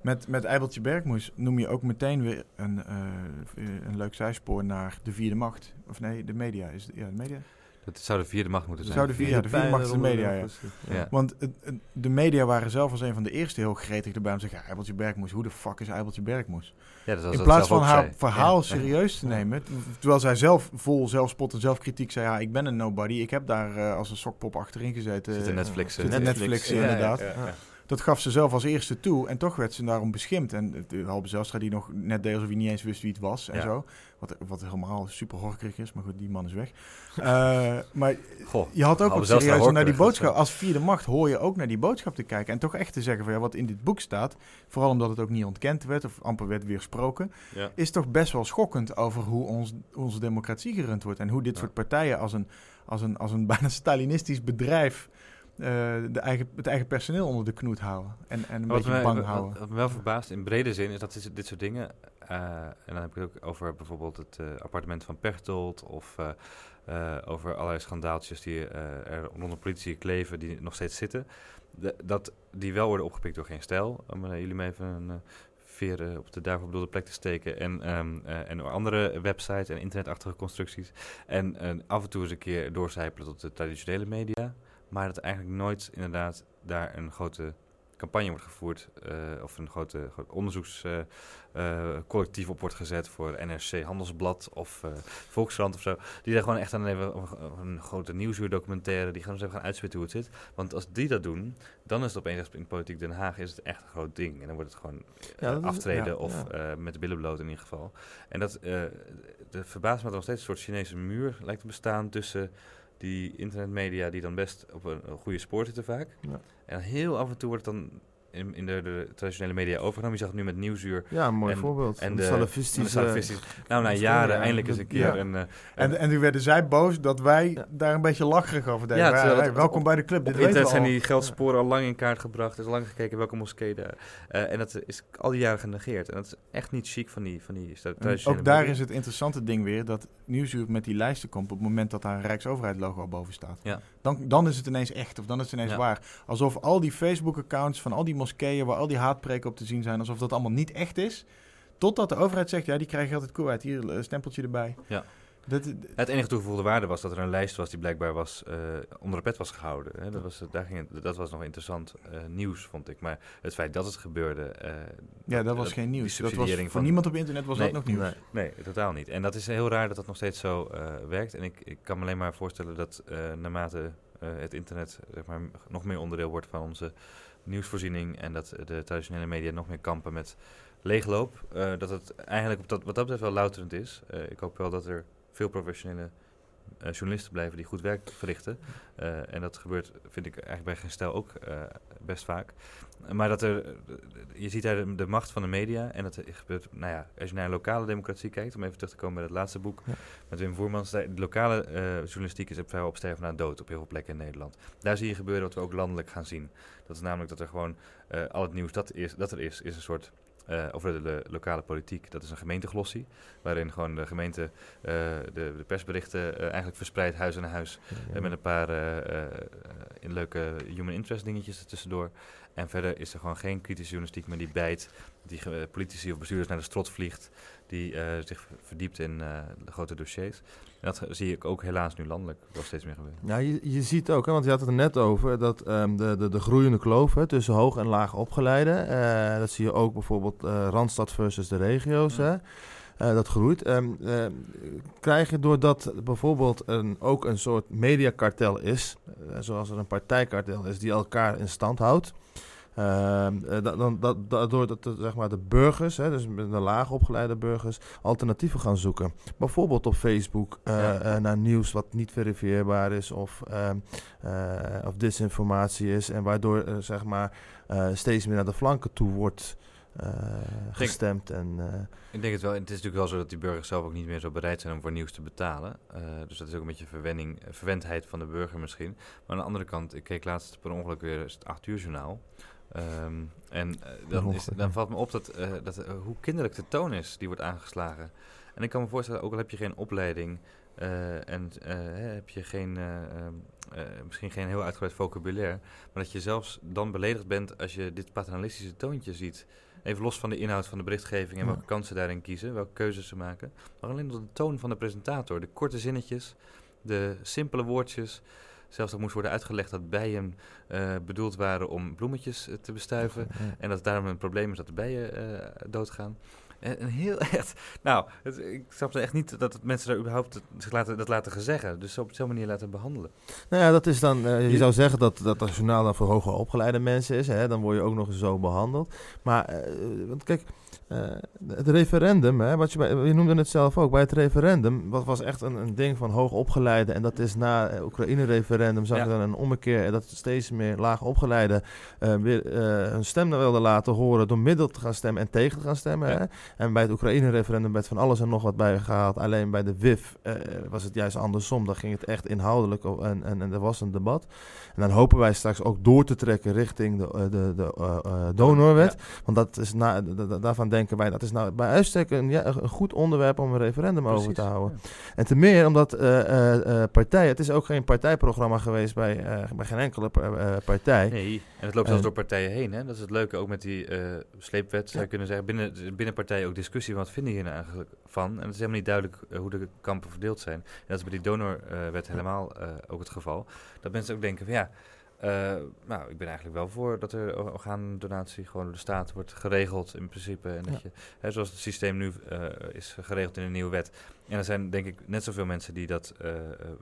met, met Eibeltje Bergmoes noem je ook meteen weer een, uh, een leuk zijspoor naar de vierde macht. Of nee, de media. Is ja, de media? Dat zou de vierde macht moeten zijn. Zou de vierde, ja, de vierde macht is de media, ja. ja. Want de media waren zelf als een van de eerste heel gretig erbij om te zeggen... Ja, Eibeltje Bergmoes, hoe de fuck is Eibeltje Bergmoes? Ja, dat In plaats van haar zei. verhaal serieus te nemen... terwijl zij zelf vol zelfspot en zelfkritiek zei... ja, ik ben een nobody, ik heb daar uh, als een sokpop achterin gezeten. Zit in Netflix. Zit in Netflix, Netflix inderdaad. Dat gaf ze zelf als eerste toe en toch werd ze daarom beschimd. En de Halbe Zelstra die nog net deed alsof hij niet eens wist wie het was en zo. Wat, wat helemaal super horkerig is, maar goed, die man is weg. Uh, maar Goh, je had ook wat serieus naar die boodschap. Als vierde macht hoor je ook naar die boodschap te kijken. En toch echt te zeggen van ja, wat in dit boek staat, vooral omdat het ook niet ontkend werd of amper werd weersproken, ja. is toch best wel schokkend over hoe ons, onze democratie gerund wordt. En hoe dit ja. soort partijen als een, als, een, als een bijna Stalinistisch bedrijf de eigen, het eigen personeel onder de knoet houden. En, en een wat beetje bang houden. Wat me wel verbaast in brede zin is dat dit, dit soort dingen. Uh, en dan heb ik het ook over bijvoorbeeld het uh, appartement van Pechtold of over allerlei schandaaltjes die er rondom politie kleven, die nog steeds zitten. dat die wel worden opgepikt door geen stijl. Om jullie me even een veren op de daarvoor bedoelde plek te steken. En, um, en andere websites en internetachtige constructies. En af en toe eens een keer doorcijpelen tot de traditionele media. Maar dat eigenlijk nooit inderdaad daar een grote campagne wordt gevoerd uh, of een grote, groot onderzoekscollectief uh, op wordt gezet voor NRC Handelsblad of Volkskrant of zo. Die daar gewoon echt aan even een grote nieuwsuurdocumentaire, die gaan eens even gaan uitspitten hoe het zit. Want als die dat doen, dan is het opeens in politiek Den Haag is het echt een groot ding. En dan wordt het gewoon ja, aftreden ja, of ja. met de billen bloot in ieder geval. En dat de verbaast me dat er nog steeds een soort Chinese muur lijkt te bestaan tussen die internetmedia die dan best op een, een goede spoor zitten vaak. Ja. En heel af en toe wordt het dan in, in de, de, traditionele media overgenomen. Je zag het nu met Nieuwsuur. Ja, een mooi voorbeeld. En de, salafistische... nou, na jaren eindelijk eens een keer. En, uh, en, en, nu werden zij boos dat wij daar een beetje lacherig over deden. Ja, welkom bij de club. Dit weten zijn die geldsporen al lang in kaart gebracht. Er is lang gekeken welke moskee daar. Uh, en dat is al die jaren genegeerd. En dat is echt niet chic van die, van die traditionele Ook daar is het interessante ding weer dat Nieuwsuur met die lijsten komt op het moment dat daar een Rijksoverheid logo boven staat. Ja. Dan, dan is het ineens echt of dan is het ineens waar. Alsof al die Facebook-accounts van al die moskeeën waar al die haatpreken op te zien zijn, alsof dat allemaal niet echt is. Totdat de overheid zegt, ja, die krijg je altijd cool uit. Hier, een stempeltje erbij. Ja. Dat, het enige toegevoegde waarde was dat er een lijst was die blijkbaar was, uh, onder de pet was gehouden. Hè. Dat, was, daar ging dat was nog interessant uh, nieuws, vond ik. Maar het feit dat het gebeurde... Uh, ja, dat was geen nieuws. Dat was, voor van, niemand op internet was dat nog nieuws. Nee, nee, totaal niet. En dat is heel raar dat dat nog steeds zo werkt. En ik, ik kan me alleen maar voorstellen dat naarmate het internet zeg maar, nog meer onderdeel wordt van onze nieuwsvoorziening en dat de traditionele media nog meer kampen met leegloop. Uh, dat het eigenlijk op dat, wat dat betreft wel louterend is. Uh, ik hoop wel dat er veel professionele journalisten blijven die goed werk verrichten. en dat gebeurt, vind ik, eigenlijk bij geen stijl ook best vaak. Maar dat er, je ziet daar de, de, macht van de media en dat gebeurt, nou ja, als je naar een lokale democratie kijkt, om even terug te komen bij het laatste boek met Wim Voermans, de lokale journalistiek is vrijwel op sterven na dood op heel veel plekken in Nederland. Daar zie je gebeuren wat we ook landelijk gaan zien. Dat is namelijk dat er gewoon al het nieuws dat, is, dat er is, is een soort uh, over de, lokale politiek. Dat is een gemeenteglossie, waarin gewoon de gemeente uh, de, de, persberichten uh, eigenlijk verspreidt huis aan huis. met een paar in leuke human interest dingetjes er tussendoor. En verder is er gewoon geen kritische journalistiek meer die bijt, die politici of bestuurders naar de strot vliegt, die zich verdiept in de grote dossiers. En dat zie ik ook helaas nu landelijk wel steeds meer gebeuren. Ja, je, je ziet ook, hè, want je had het er net over, dat um, de, de, de groeiende kloof hè, tussen hoog en laag opgeleide. Uh, dat zie je ook bijvoorbeeld Randstad versus de regio's. Hè. Uh, dat groeit. Um, uh, krijg je doordat bijvoorbeeld een, ook een soort mediakartel is, uh, zoals er een partijkartel is, die elkaar in stand houdt. Ehm, eh, dan, dat, daardoor dat de, zeg maar de burgers, hè, dus de laag opgeleide burgers, alternatieven gaan zoeken. Bijvoorbeeld op Facebook uh, naar nieuws wat niet verifieerbaar is of, ehm, of disinformatie is. En waardoor zeg maar steeds meer naar de flanken toe wordt gestemd. En, ik denk het wel. En het is natuurlijk wel zo dat die burgers zelf ook niet meer zo bereid zijn om voor nieuws te betalen. dus dat is ook een beetje verwenning, verwendheid van de burger misschien. Maar aan de andere kant, ik keek laatst per ongeluk weer het 8 uur journaal. Um, en uh, dan, is, dan, valt me op dat, uh, dat uh, hoe kinderlijk de toon is die wordt aangeslagen. En ik kan me voorstellen, ook al heb je geen opleiding en heb je geen, ehm, misschien geen heel uitgebreid vocabulaire, maar dat je zelfs dan beledigd bent als je dit paternalistische toontje ziet. Even los van de inhoud van de berichtgeving en welke kansen daarin kiezen, welke keuzes ze maken. Maar alleen door de toon van de presentator, de korte zinnetjes, de simpele woordjes. Zelfs dat moest worden uitgelegd dat bijen uh, bedoeld waren om bloemetjes uh, te bestuiven. En dat het daarom een probleem is dat de bijen uh, doodgaan. En, heel echt, nou, het, ik snap echt niet dat mensen daar überhaupt zich laten, dat laten gezeggen. Dus op zo'n manier laten behandelen. Nou ja, dat is dan, je zou zeggen dat, dat het journaal dan voor hoger opgeleide mensen is. Hè? Dan word je ook nog eens zo behandeld. Maar, want kijk, uh, het referendum, hè, wat je, je noemde het zelf ook, bij het referendum, wat was echt een, een ding van hoog opgeleide. En dat is na het Oekraïne-referendum zag je dan een ommekeer dat steeds meer laag opgeleide uh, weer uh, hun stem wilden laten horen door middel te gaan stemmen en tegen te gaan stemmen. Hè? En bij het Oekraïne-referendum werd van alles en nog wat bijgehaald. Alleen bij de WIF was het juist andersom. Dan ging het echt inhoudelijk en, en, en er was een debat. En dan hopen wij straks ook door te trekken richting de, de, de donorwet. Want dat is na, daarvan denken wij, dat is nou bij uitstek een, ja, een goed onderwerp om een referendum over te houden. En te meer omdat partijen, het is ook geen partijprogramma geweest bij, bij geen enkele partij. Nee, en het loopt zelfs door partijen heen. Hè? Dat is het leuke ook met die uh, sleepwet, zou je kunnen zeggen. Binnen, binnen partijen ook discussie, wat vinden hier nou eigenlijk van? En het is helemaal niet duidelijk hoe de kampen verdeeld zijn. En dat is bij die donorwet helemaal uh, ook het geval. Dat mensen ook denken van ja, nou, ik ben eigenlijk wel voor dat er orgaandonatie gewoon door de staat wordt geregeld in principe. En dat je, hè, zoals het systeem nu is geregeld in een nieuwe wet. En er zijn denk ik net zoveel mensen die dat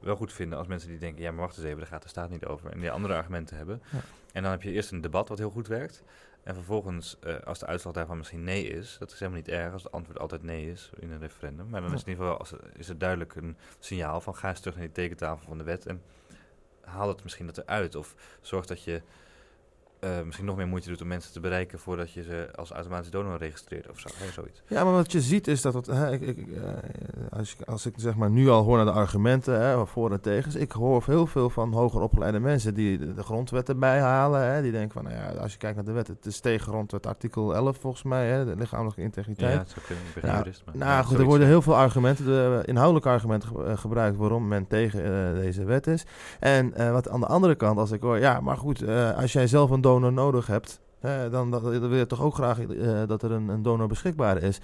wel goed vinden als mensen die denken, ja maar wacht eens even, daar gaat de staat niet over. En die andere argumenten hebben. Ja. En dan heb je eerst een debat wat heel goed werkt. En vervolgens, uh, als de uitslag daarvan misschien nee is, dat is helemaal niet erg als het antwoord altijd nee is in een referendum. Maar dan is het in ieder geval als, is het duidelijk een signaal van ga eens terug naar die tekentafel van de wet en haal het misschien dat eruit. Of zorg dat je uh, misschien nog meer moeite doet om mensen te bereiken voordat je ze als automatisch donor registreert of zo, hè, zoiets. Ja, maar wat je ziet is dat het, hè, ik, ik, uh, als, ik, als ik zeg maar nu al hoor naar de argumenten hè, voor en tegens, ik hoor heel veel van hoger opgeleide mensen die de, de grondwet erbij halen. Hè, die denken van, nou ja, als je kijkt naar de wet, het is tegen grondwet artikel 11 volgens mij, hè, de lichamelijke integriteit. Ja, dat zou kunnen, ik ben nou, jurist, maar, nou ja, goed, er worden heel veel argumenten, de, inhoudelijke argumenten gebruikt waarom men tegen uh, deze wet is. En wat aan de andere kant, als ik hoor, ja, maar goed, als jij zelf een donor nodig hebt, dan, dan, wil je toch ook graag uh, dat er een, een donor beschikbaar is.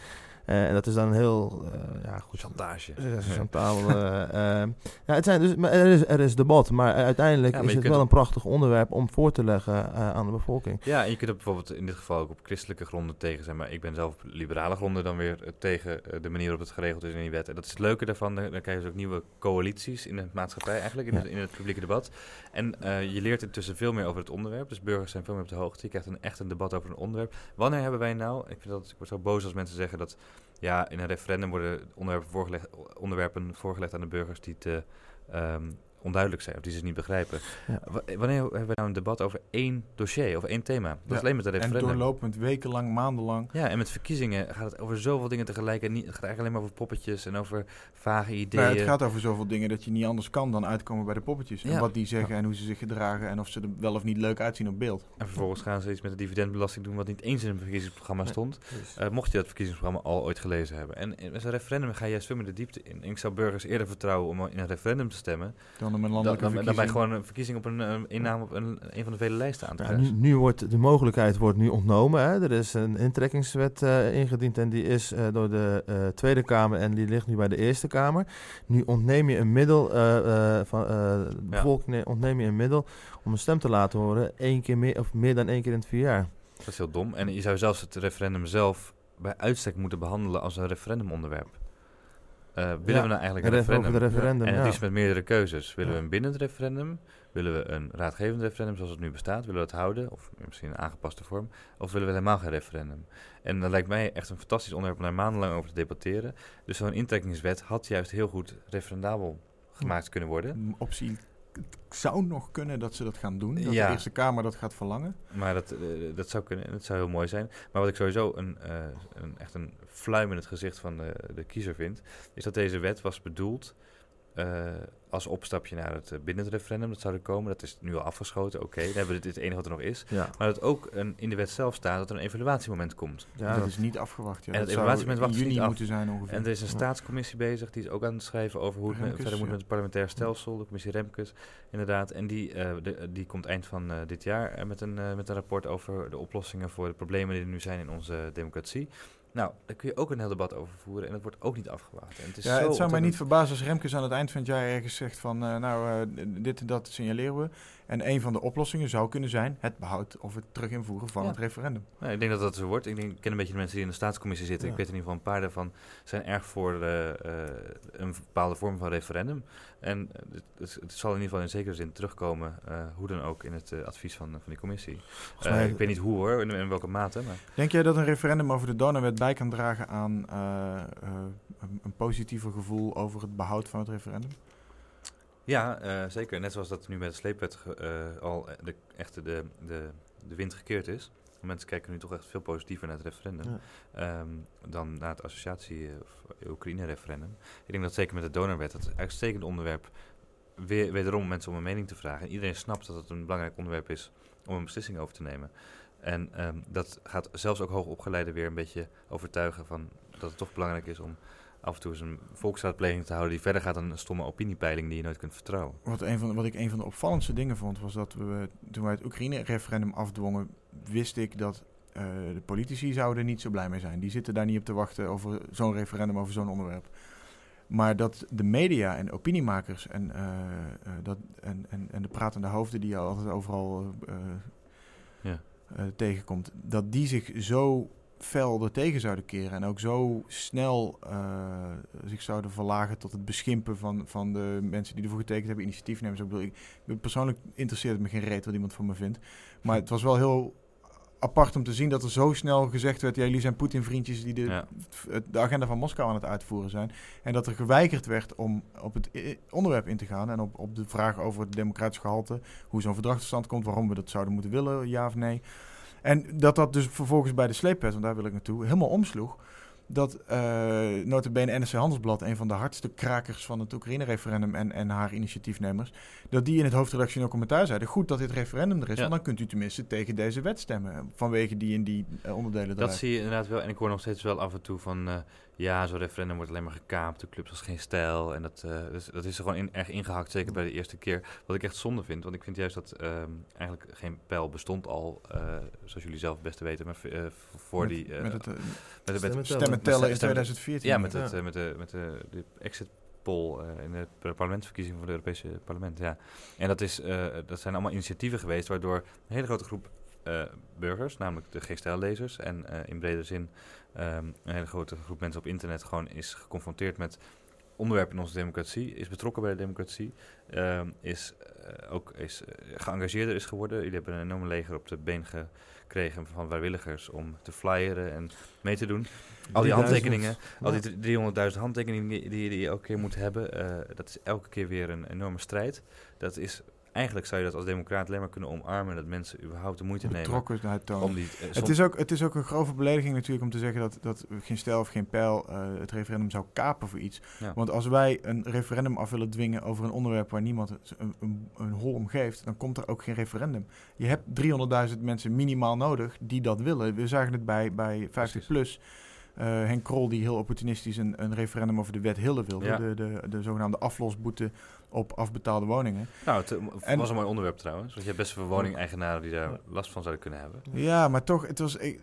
Uh, en dat is dan een heel... Uh, ja, goed, Chantage. Chantage. ja, het zijn dus, maar er, is, er is debat, maar uiteindelijk is het wel een prachtig onderwerp om voor te leggen aan de bevolking. Ja, en je kunt er bijvoorbeeld in dit geval ook op christelijke gronden tegen zijn. Maar ik ben zelf op liberale gronden dan weer tegen de manier waarop het geregeld is in die wet. En dat is het leuke daarvan. Dan, dan krijg je dus ook nieuwe coalities in de maatschappij eigenlijk, in, het, in het publieke debat. En je leert intussen veel meer over het onderwerp. Dus burgers zijn veel meer op de hoogte. Je krijgt een, echt een debat over een onderwerp. Wanneer hebben wij nou... Ik, vind dat, ik word zo boos als mensen zeggen dat ja, in een referendum worden onderwerpen voorgelegd, onderwerpen voorgelegd aan de burgers die te um, onduidelijk zijn of die ze niet begrijpen. Wanneer hebben we nou een debat over één dossier of één thema? Dat is alleen met de referendum. En doorlopend, wekenlang, maandenlang. Ja, en met verkiezingen gaat het over zoveel dingen tegelijk. En niet, het gaat eigenlijk alleen maar over poppetjes en over vage ideeën. het gaat over zoveel dingen dat je niet anders kan dan uitkomen bij de poppetjes. En wat die zeggen en hoe ze zich gedragen en of ze er wel of niet leuk uitzien op beeld. En vervolgens gaan ze iets met de dividendbelasting doen wat niet eens in het verkiezingsprogramma stond. Uh, mocht je dat verkiezingsprogramma al ooit gelezen hebben. En met een referendum ga je juist veel meer de diepte in. En ik zou burgers eerder vertrouwen om in een referendum te stemmen. Dan om een landelijke dan, dan, gewoon een verkiezing op een uh, inname op een, een van de vele lijsten aan te ja, nu, nu, wordt de mogelijkheid wordt nu ontnomen. Hè. Er is een intrekkingswet uh, ingediend en die is uh, door de Tweede Kamer en die ligt nu bij de Eerste Kamer. Nu ontneem je een middel van de bevolking ja. ontneem je een middel om een stem te laten horen één keer meer of meer dan één keer in het vier jaar. Dat is heel dom. En je zou zelfs het referendum zelf bij uitstek moeten behandelen als een referendumonderwerp. Uh, willen we nou eigenlijk een referendum? referendum en het is met meerdere keuzes. Willen we een bindend referendum? Willen we een raadgevend referendum zoals het nu bestaat? Willen we dat houden? Of misschien een aangepaste vorm? Of willen we helemaal geen referendum? En dat lijkt mij echt een fantastisch onderwerp om daar maandenlang over te debatteren. Dus zo'n intrekkingswet had juist heel goed referendabel gemaakt kunnen worden. Optie het zou nog kunnen dat ze dat gaan doen. Dat de Eerste Kamer dat gaat verlangen. Maar dat, uh, dat zou kunnen. Dat zou heel mooi zijn. Maar wat ik sowieso een, uh, een, echt een fluim in het gezicht van de, de kiezer vind... is dat deze wet was bedoeld uh, als opstapje naar het uh, binnen het referendum. Dat zou er komen. Dat is nu al afgeschoten. Oké, dan hebben we dit het enige wat er nog is. Ja. Maar dat ook een, in de wet zelf staat dat er een evaluatiemoment komt. Ja, dat, is niet afgewacht. Ja. En het evaluatiemoment wacht juni niet af. moeten zijn ongeveer. En er is een staatscommissie bezig. Die is ook aan het schrijven over hoe het verder moet met het parlementair stelsel. De commissie Remkes, inderdaad. En die, uh, de, die komt eind van dit jaar met, een, met een rapport over de oplossingen voor de problemen die er nu zijn in onze democratie. Nou, daar kun je ook een heel debat over voeren en dat wordt ook niet afgewacht. En het, is ja, het zou mij niet verbazen als Remkes aan het eind van het jaar ergens zegt van... Uh, nou, uh, dit en dat signaleren we. En een van de oplossingen zou kunnen zijn het behoud of het terug invoeren van het referendum. Ja, ik denk dat dat zo wordt. Ik, denk, ik ken een beetje de mensen die in de staatscommissie zitten. Ik weet in ieder geval een paar daarvan zijn erg voor uh, een bepaalde vorm van referendum. En het, het, zal in ieder geval in zekere zin terugkomen, hoe dan ook, in het advies van, van die commissie. Mij, ik weet niet hoe hoor, in, in welke mate. Maar. Denk jij dat een referendum over de donorwet bij kan dragen aan een positiever gevoel over het behoud van het referendum? Ja, uh, zeker. Net zoals dat nu met de sleepwet uh, al de, echt de, de, de wind gekeerd is. mensen kijken nu toch echt veel positiever naar het referendum ehm, dan naar het associatie- of Oekraïne-referendum. Ik denk dat zeker met de donorwet, dat een uitstekend onderwerp, weer, wederom mensen om een mening te vragen. En iedereen snapt dat het een belangrijk onderwerp is om een beslissing over te nemen. En ehm, dat gaat zelfs ook hoogopgeleiden weer een beetje overtuigen van dat het toch belangrijk is om af en toe eens een volksraadpleging te houden die verder gaat dan een stomme opiniepeiling die je nooit kunt vertrouwen. Wat, een van, wat ik een van de opvallendste dingen vond, was dat we toen wij het Oekraïne-referendum afdwongen, wist ik dat uh, de politici zouden er niet zo blij mee zijn. Die zitten daar niet op te wachten over zo'n referendum, over zo'n onderwerp. Maar dat de media en opiniemakers en, uh, uh, dat, en, en, en de pratende hoofden die je altijd overal ja. tegenkomt, dat die zich zo fel er tegen zouden keren. En ook zo snel uh, zich zouden verlagen tot het beschimpen van, van de mensen die ervoor getekend hebben, initiatiefnemers. Ik bedoel, ik, persoonlijk interesseert het me geen reet wat iemand van me vindt. Maar het was wel heel apart om te zien dat er zo snel gezegd werd: ja, jullie zijn Poetin-vriendjes die de, de agenda van Moskou aan het uitvoeren zijn. En dat er geweigerd werd om op het onderwerp in te gaan en op, op de vraag over het democratisch gehalte, hoe zo'n verdrag tot stand komt, waarom we dat zouden moeten willen, ja of nee. En dat dat dus vervolgens bij de sleepwet, want daar wil ik naartoe, helemaal omsloeg. Dat uh, notabene NSC Handelsblad, een van de hardste krakers van het Oekraïne-referendum en, en haar initiatiefnemers, dat die in het hoofdredactioneel commentaar zeiden, goed dat dit referendum er is, want dan kunt u tenminste tegen deze wet stemmen, vanwege die en die uh, onderdelen. Dat zie je inderdaad wel, en ik hoor nog steeds wel af en toe van, uh, ja, zo'n referendum wordt alleen maar gekaapt, de clubs als geen stijl. En dat, uh, dus, dat is er gewoon in, erg ingehakt, zeker bij de eerste keer. Wat ik echt zonde vind, want ik vind juist dat um, eigenlijk geen pijl bestond al, uh, zoals jullie zelf het beste weten, maar uh, voor met, die... met het met, met, met stemmen tellen in 2014. Ja, met, het, met de, met de, de exit poll in de parlementsverkiezingen van het Europese parlement. Ja. En dat, is, dat zijn allemaal initiatieven geweest waardoor een hele grote groep uh, burgers, namelijk de GSTL-lezers en uh, in brede zin um, een hele grote groep mensen op internet gewoon is geconfronteerd met onderwerpen in onze democratie, is betrokken bij de democratie, um, is uh, ook is, geëngageerder is geworden. Jullie hebben een enorme leger op de been gekregen van vrijwilligers om te flyeren en mee te doen. Al die handtekeningen, al die 300.000 handtekeningen die, die, die je elke keer moet hebben, dat is elke keer weer een enorme strijd. Dat is eigenlijk zou je dat als democraat alleen maar kunnen omarmen dat mensen überhaupt de moeite nemen om die. Uh, het, is ook, het is ook een grove belediging natuurlijk om te zeggen dat, dat geen stijl of geen pijl uh, het referendum zou kapen voor iets. Ja. Want als wij een referendum af willen dwingen over een onderwerp waar niemand een, een, een hol om geeft, dan komt er ook geen referendum. Je hebt 300.000 mensen minimaal nodig die dat willen. We zagen het bij, bij 50 plus. Uh, Henk Krol die heel opportunistisch een, een referendum over de wet Hilde wilde. Ja. De, de, de zogenaamde aflosboete op afbetaalde woningen. Nou, het en, was een mooi onderwerp trouwens. Want je hebt best veel woningeigenaren die daar last van zouden kunnen hebben. Ja, maar toch, het was, ik,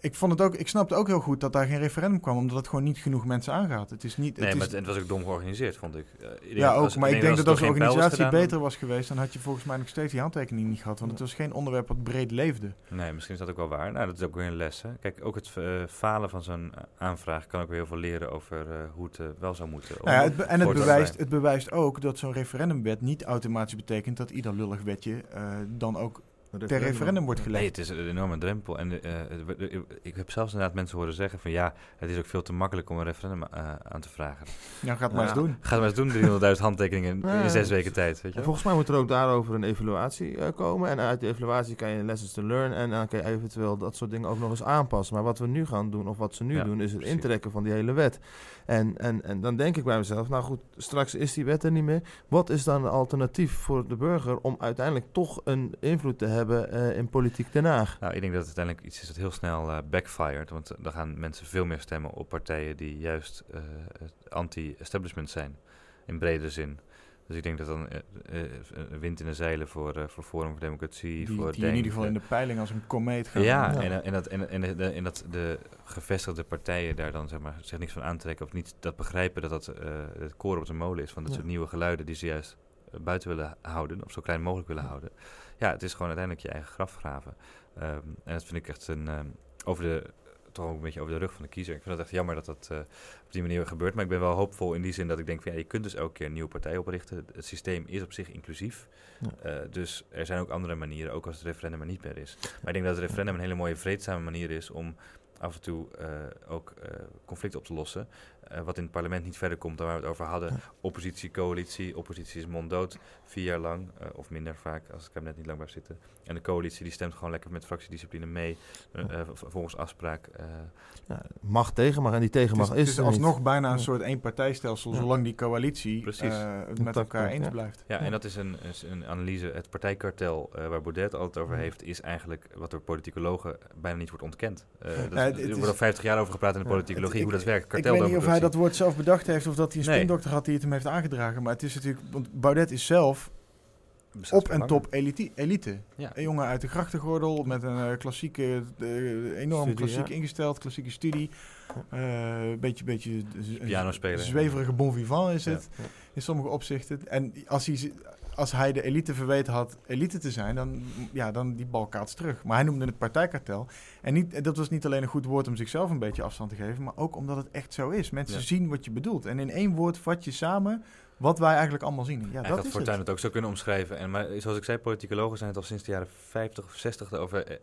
ik, vond het ook, ik snapte ook heel goed dat daar geen referendum kwam, omdat het gewoon niet genoeg mensen aangaat. Het is niet. Nee, het maar het, was ook dom georganiseerd, vond ik. Ja, ook. maar ik denk dat als de organisatie beter was geweest, dan had je volgens mij nog steeds die handtekening niet gehad. Want het was geen onderwerp wat breed leefde. Nee, misschien is dat ook wel waar. Nou, dat is ook weer een les. Hè. Kijk, ook het uh, falen van zo'n aanvraag kan ook weer heel veel leren over uh, hoe het wel zou moeten. Nou ja, het en het bewijst, het bewijst ook dat zo'n referendumwet niet automatisch betekent dat ieder lullig wetje uh, dan ook ter referendum wordt gelegd. Nee, het is een enorme drempel. En uh, ik heb zelfs inderdaad mensen horen zeggen van ja, het is ook veel te makkelijk om een referendum uh, aan te vragen. Ja, ga het maar eens doen. Ga het maar eens doen, 300.000 handtekeningen in, in zes weken tijd. Weet je? Volgens mij moet er ook daarover een evaluatie komen. En uit de evaluatie kan je lessons to learn en dan kan je eventueel dat soort dingen ook nog eens aanpassen. Maar wat we nu gaan doen, of wat ze nu ja, doen, is het precies. intrekken van die hele wet. En, en, en dan denk ik bij mezelf, nou goed, straks is die wet er niet meer. Wat is dan een alternatief voor de burger om uiteindelijk toch een invloed te hebben uh, in politiek Den Haag? Nou, ik denk dat het uiteindelijk iets is dat heel snel uh, backfired. Want dan gaan mensen veel meer stemmen op partijen die juist uh, anti-establishment zijn. In brede zin. Dus ik denk dat dan uh, uh, wind in de zeilen voor, uh, voor Forum voor Democratie. Die, voor die in ieder geval in de peiling als een komeet gaan. Ja, ja. En, en, dat, en, en, de, en dat de gevestigde partijen daar dan zeg maar, zich niks van aantrekken. Of niet dat begrijpen dat dat het koren op de molen is. Van dat ja. soort nieuwe geluiden die ze juist buiten willen houden. Of zo klein mogelijk willen houden. Ja, het is gewoon uiteindelijk je eigen graf graven. Um, en dat vind ik echt een... Um, over de toch ook een beetje over de rug van de kiezer. Ik vind het echt jammer dat dat uh, op die manier gebeurt. Maar ik ben wel hoopvol in die zin dat ik denk van ja, je kunt dus elke keer een nieuwe partij oprichten. Het systeem is op zich inclusief. Ja. Uh, dus er zijn ook andere manieren, ook als het referendum er niet meer is. Maar ik denk dat het referendum een hele mooie vreedzame manier is om af en toe ook conflicten op te lossen. Wat in het parlement niet verder komt dan waar we het over hadden. Oppositie, coalitie. Oppositie is monddood, vier jaar lang, of minder vaak als het kabinet niet lang blijft zitten. En de coalitie die stemt gewoon lekker met fractiediscipline mee, volgens afspraak. Ja, mag tegen mag en die tegen mag is. Het is alsnog bijna een soort eenpartijstelsel, zolang die coalitie met elkaar eens blijft. Ja, en dat is een, een analyse. Het partijkartel waar Baudet altijd over heeft, is eigenlijk wat door politicologen bijna niet wordt ontkend. Uh, dat, er wordt al 50 jaar over gepraat in de politicologie, hoe dat werkt. Kartel ik weet niet of hij dat woord zelf bedacht heeft of dat hij een nee. spindokter had die het hem heeft aangedragen. Maar het is natuurlijk, want Baudet is zelf op en top elite. elite. Een jongen uit de grachtengordel met een uh, klassieke, uh, enorm klassiek ingesteld, klassieke studie. Een beetje, beetje piano spelen. zweverige bon vivant is het in sommige opzichten. En als hij als hij de elite verweten had elite te zijn, dan, ja, dan die bal kaats terug. Maar hij noemde het partijkartel. En niet, dat was niet alleen een goed woord om zichzelf een beetje afstand te geven, maar ook omdat het echt zo is. Mensen zien wat je bedoelt. En in één woord vat je samen wat wij eigenlijk allemaal zien. Ja, dat is Fortuyn het. het ook zo kunnen omschrijven. En, maar zoals ik zei, politicologen zijn het al sinds de jaren 50 of 60 erover eh,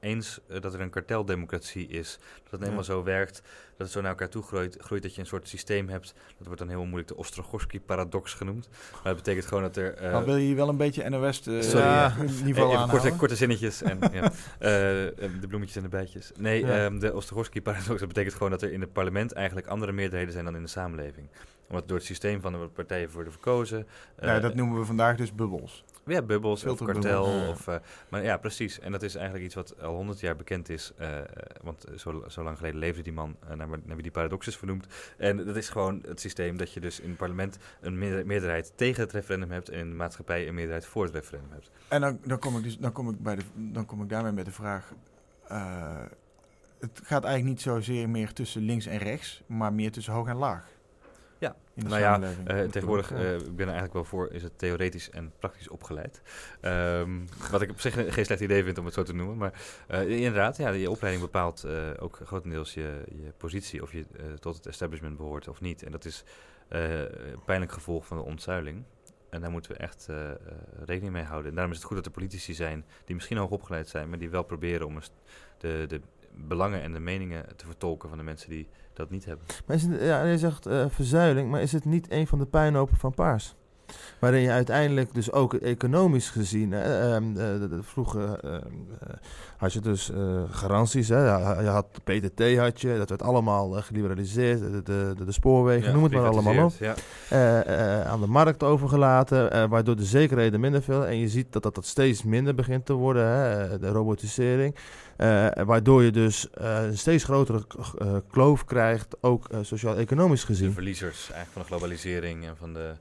eens eh, dat er een karteldemocratie is. Dat het helemaal zo werkt, dat het zo naar elkaar toe groeit, groeit, dat je een soort systeem hebt. Dat wordt dan heel moeilijk de Ostrogorski-paradox genoemd. Maar dat betekent gewoon dat er... Uh, wil je wel een beetje NOS uh, Sorry, ja. niveau aan korte, korte zinnetjes en ja, de bloemetjes de bijtjes. Nee, um, de Ostrogorski-paradox, dat betekent gewoon dat er in het parlement eigenlijk andere meerderheden zijn dan in de samenleving omdat door het systeem van de partijen worden verkozen. Ja, dat noemen we vandaag dus bubbels. Ja, bubbels of kartel. Of, uh, maar ja, precies. En dat is eigenlijk iets wat al honderd jaar bekend is. Uh, want zo, zo, lang geleden leefde die man, uh, naar, naar wie die paradox is vernoemd. En dat is gewoon het systeem dat je dus in het parlement een meerderheid tegen het referendum hebt... en in de maatschappij een meerderheid voor het referendum hebt. En dan, dan, kom, ik dus, dan, kom, ik bij de, dan kom ik daarmee met de vraag... het gaat eigenlijk niet zozeer meer tussen links en rechts, maar meer tussen hoog en laag. Ja, nou ja, uh, tegenwoordig, uh, ik ben er eigenlijk wel voor, is het theoretisch en praktisch opgeleid. Um, wat ik op zich geen slecht idee vind om het zo te noemen. Maar uh, inderdaad, ja, je opleiding bepaalt ook grotendeels je, je positie, of je tot het establishment behoort of niet. En dat is een pijnlijk gevolg van de ontzuiling. En daar moeten we echt rekening mee houden. En daarom is het goed dat er politici zijn die misschien hoog opgeleid zijn, maar die wel proberen om de, de belangen en de meningen te vertolken van de mensen die dat niet hebben. Maar is het, ja, je zegt uh, verzuiling, maar is het niet een van de puinhopen van Paars? Waarin je uiteindelijk dus ook economisch gezien, uh, vroeger ehm, eh, had je dus garanties, hè, je had PTT had je, dat werd allemaal geliberaliseerd, de, de, de, spoorwegen, noem het maar allemaal op. Ja. aan de markt overgelaten, waardoor de zekerheden minder veel. En je ziet dat dat, dat steeds minder begint te worden, hè, de robotisering. waardoor je dus een steeds grotere kloof krijgt, ook sociaal-economisch gezien. De verliezers eigenlijk van de globalisering en van de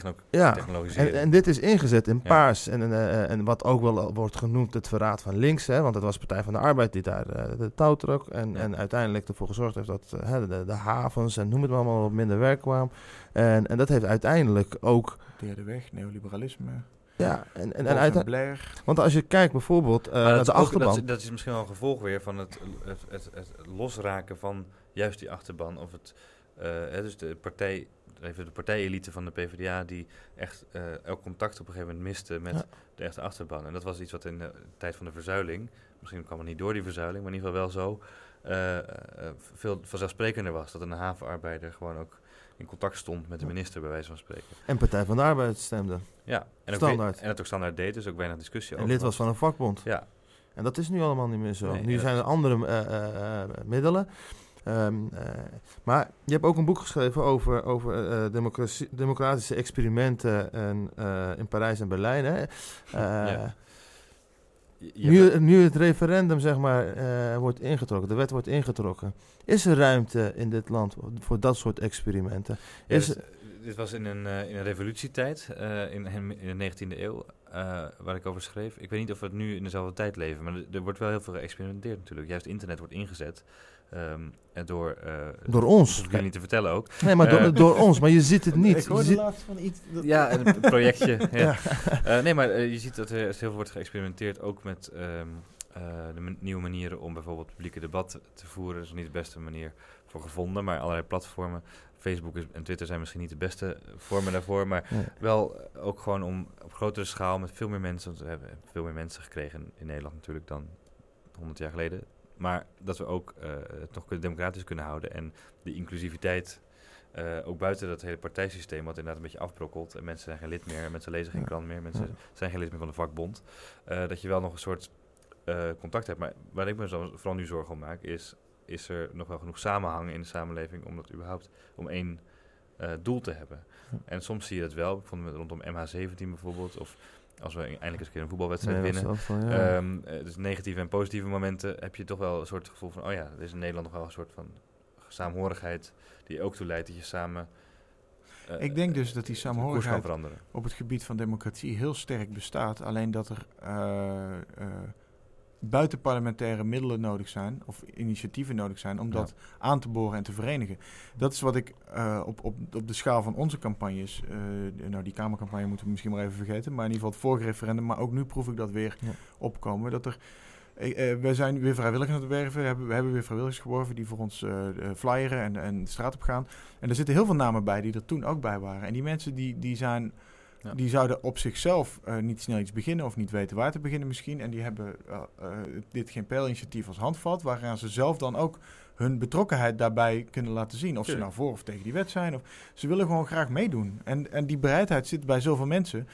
techno ja, en, en, dit is ingezet in paars. En, uh, en wat ook wel wordt genoemd het verraad van links. Hè, want het was Partij van de Arbeid die daar uh, de touw trok. En, en uiteindelijk ervoor gezorgd heeft dat uh, de, de, havens en noem het maar allemaal wat minder werk kwam. En, en dat heeft uiteindelijk ook... Derde weg, neoliberalisme. Ja, en, en, en uiteindelijk... Want als je kijkt bijvoorbeeld naar de achterban... dat, dat, is misschien wel een gevolg weer van het, het, het, het losraken van juist die achterban. Of het, hè, dus de partij even de partijelite van de PvdA die echt uh, elk contact op een gegeven moment miste met de echte achterban. En dat was iets wat in de tijd van de verzuiling, misschien kwam het niet door die verzuiling, maar in ieder geval wel zo, uh, uh, veel vanzelfsprekender was. Dat een havenarbeider gewoon ook in contact stond met de minister, bij wijze van spreken. En Partij van de Arbeid stemde. Ja, en standaard. Ook, en het ook standaard deed, dus ook weinig discussie over. En lid was van een vakbond. Ja. En dat is nu allemaal niet meer zo. nu zijn er andere middelen. Um, uh, maar je hebt ook een boek geschreven over, over uh, democratische experimenten en, uh, in Parijs en Berlijn. Hè? Ja. Nu, nu, het referendum zeg maar, wordt ingetrokken, de wet wordt ingetrokken, is er ruimte in dit land voor dat soort experimenten? Is ja, dit was in een, in een revolutietijd in, in, de 19e eeuw. waar ik over schreef. Ik weet niet of we het nu in dezelfde tijd leven, maar er wordt wel heel veel geëxperimenteerd natuurlijk. Juist internet wordt ingezet Um, door, uh, door ons. Dat ik niet te vertellen ook. Nee, maar door, uh, door ons. Maar je ziet het niet. Ik hoorde ziet... laatst van iets... Dat... Ja, een projectje. ja. ja. Uh, nee, maar je ziet dat er heel veel wordt geëxperimenteerd. Ook met um, de nieuwe manieren om bijvoorbeeld publieke debat te voeren. Dat is niet de beste manier voor gevonden. Maar allerlei platformen. Facebook en Twitter zijn misschien niet de beste vormen daarvoor. Maar nee. wel ook gewoon om op grotere schaal met veel meer mensen... Want we hebben veel meer mensen gekregen in Nederland natuurlijk dan 100 jaar geleden maar dat we ook het nog democratisch kunnen houden en de inclusiviteit ook buiten dat hele partijsysteem, wat inderdaad een beetje afbrokkelt. En mensen zijn geen lid meer, mensen lezen geen krant meer, mensen zijn geen lid meer van de vakbond. dat je wel nog een soort contact hebt. Maar waar ik me zo, vooral nu zorgen om maak, is is er nog wel genoeg samenhang in de samenleving om dat überhaupt om één doel te hebben. En soms zie je dat wel. Ik vond het rondom MH17 bijvoorbeeld. Of als we eindelijk eens een keer een voetbalwedstrijd winnen. Ehm, eh, dus negatieve en positieve momenten heb je toch wel een soort gevoel van... oh ja, er is in Nederland nog wel een soort van saamhorigheid... die ook toe leidt dat je samen... Uh, ik denk dus dat die samenhorigheid op het gebied van democratie heel sterk bestaat. Alleen dat er buitenparlementaire middelen nodig zijn, of initiatieven nodig zijn, om dat aan te boren en te verenigen. Dat is wat ik uh, op, op, op de schaal van onze campagnes, uh, nou die Kamercampagne moeten we misschien maar even vergeten, maar in ieder geval het vorige referendum, maar ook nu proef ik dat weer opkomen. Dat er, uh, we zijn weer vrijwilligers aan het werven, we hebben, we hebben weer vrijwilligers geworven die voor ons flyeren en, en de straat op gaan. En er zitten heel veel namen bij die er toen ook bij waren. En die mensen die, die zijn die zouden op zichzelf uh, niet snel iets beginnen of niet weten waar te beginnen misschien. En die hebben uh, uh, dit geen pijlinitiatief als handvat, waaraan ze zelf dan ook hun betrokkenheid daarbij kunnen laten zien. Of ze nou voor of tegen die wet zijn. Of, ze willen gewoon graag meedoen. En, en die bereidheid zit bij zoveel mensen.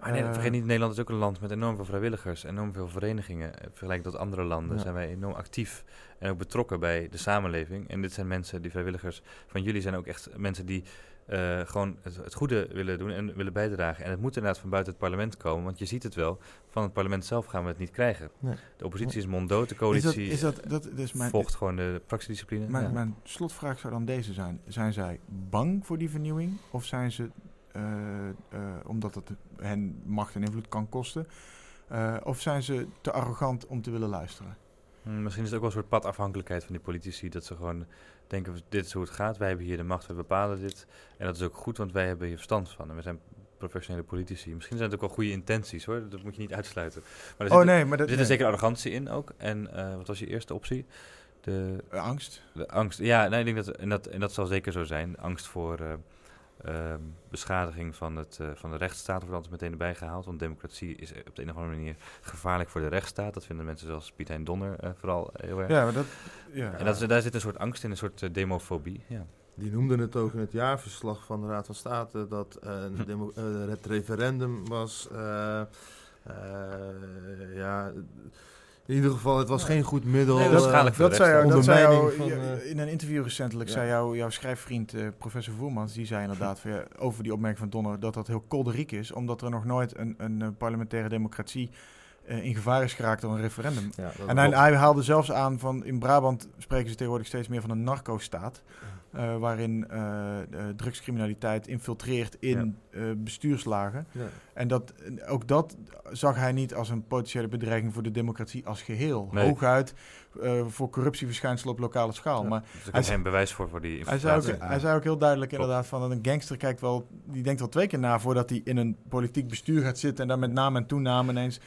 Maar nee, vergeet niet, Nederland is ook een land met enorm veel vrijwilligers, enorm veel verenigingen. Vergelijk tot andere landen zijn wij enorm actief en ook betrokken bij de samenleving. En dit zijn mensen, die vrijwilligers van jullie zijn ook echt mensen die uh, gewoon het, goede willen doen en willen bijdragen. En het moet inderdaad van buiten het parlement komen, want je ziet het wel, van het parlement zelf gaan we het niet krijgen. Nee. De oppositie is monddood, de coalitie is dat, is dat, dat, mijn, volgt gewoon de fractiediscipline. Mijn, ja. mijn slotvraag zou dan deze zijn. Zijn zij bang voor die vernieuwing of zijn ze, uh, uh, omdat het hen macht en invloed kan kosten, of zijn ze te arrogant om te willen luisteren? Hmm, misschien is het ook wel een soort padafhankelijkheid van die politici, dat ze gewoon denken we, dit is hoe het gaat. Wij hebben hier de macht, we bepalen dit. En dat is ook goed, want wij hebben hier verstand van. En we zijn professionele politici. Misschien zijn het ook wel goede intenties hoor, dat moet je niet uitsluiten. Maar er oh, zit, nee, maar dat, er zit zeker arrogantie in ook. En uh, wat was je eerste optie? De, angst. De angst, ja, nee, ik denk dat, en, dat, en dat zal zeker zo zijn. Angst voor... Uh, uh, beschadiging van, het, uh, van de rechtsstaat wordt altijd meteen erbij gehaald. Want democratie is op de een of andere manier gevaarlijk voor de rechtsstaat. Dat vinden mensen zoals Piet Hein Donner uh, vooral heel erg. Ja, maar dat, ja. En dat, daar zit een soort angst in, een soort demofobie. Ja. Die noemden het ook in het jaarverslag van de Raad van State dat het referendum was. ja, in ieder geval, het was geen goed middel. Nee, dat, uh, dat zei jou, dat zei jou, van, uh, in een interview recentelijk ja. zei jou, jouw schrijfvriend uh, professor Voermans, die zei inderdaad van, ja, over die opmerking van Donner dat dat heel kolderiek is, omdat er nog nooit een, een parlementaire democratie in gevaar is geraakt door een referendum. Ja, en hij, hij, haalde zelfs aan van in Brabant spreken ze tegenwoordig steeds meer van een narco-staat. Uh, waarin uh, drugscriminaliteit infiltreert in ja. bestuurslagen. Ja. En dat, ook dat zag hij niet als een potentiële bedreiging voor de democratie als geheel. Nee. Hooguit uh, voor corruptieverschijnselen op lokale schaal. Ja, maar dus er geen bewijs voor voor die hij zei, ook, hij zei ook heel duidelijk inderdaad van dat een gangster kijkt wel, die denkt wel twee keer na voordat hij in een politiek bestuur gaat zitten en dan met naam en toename ineens.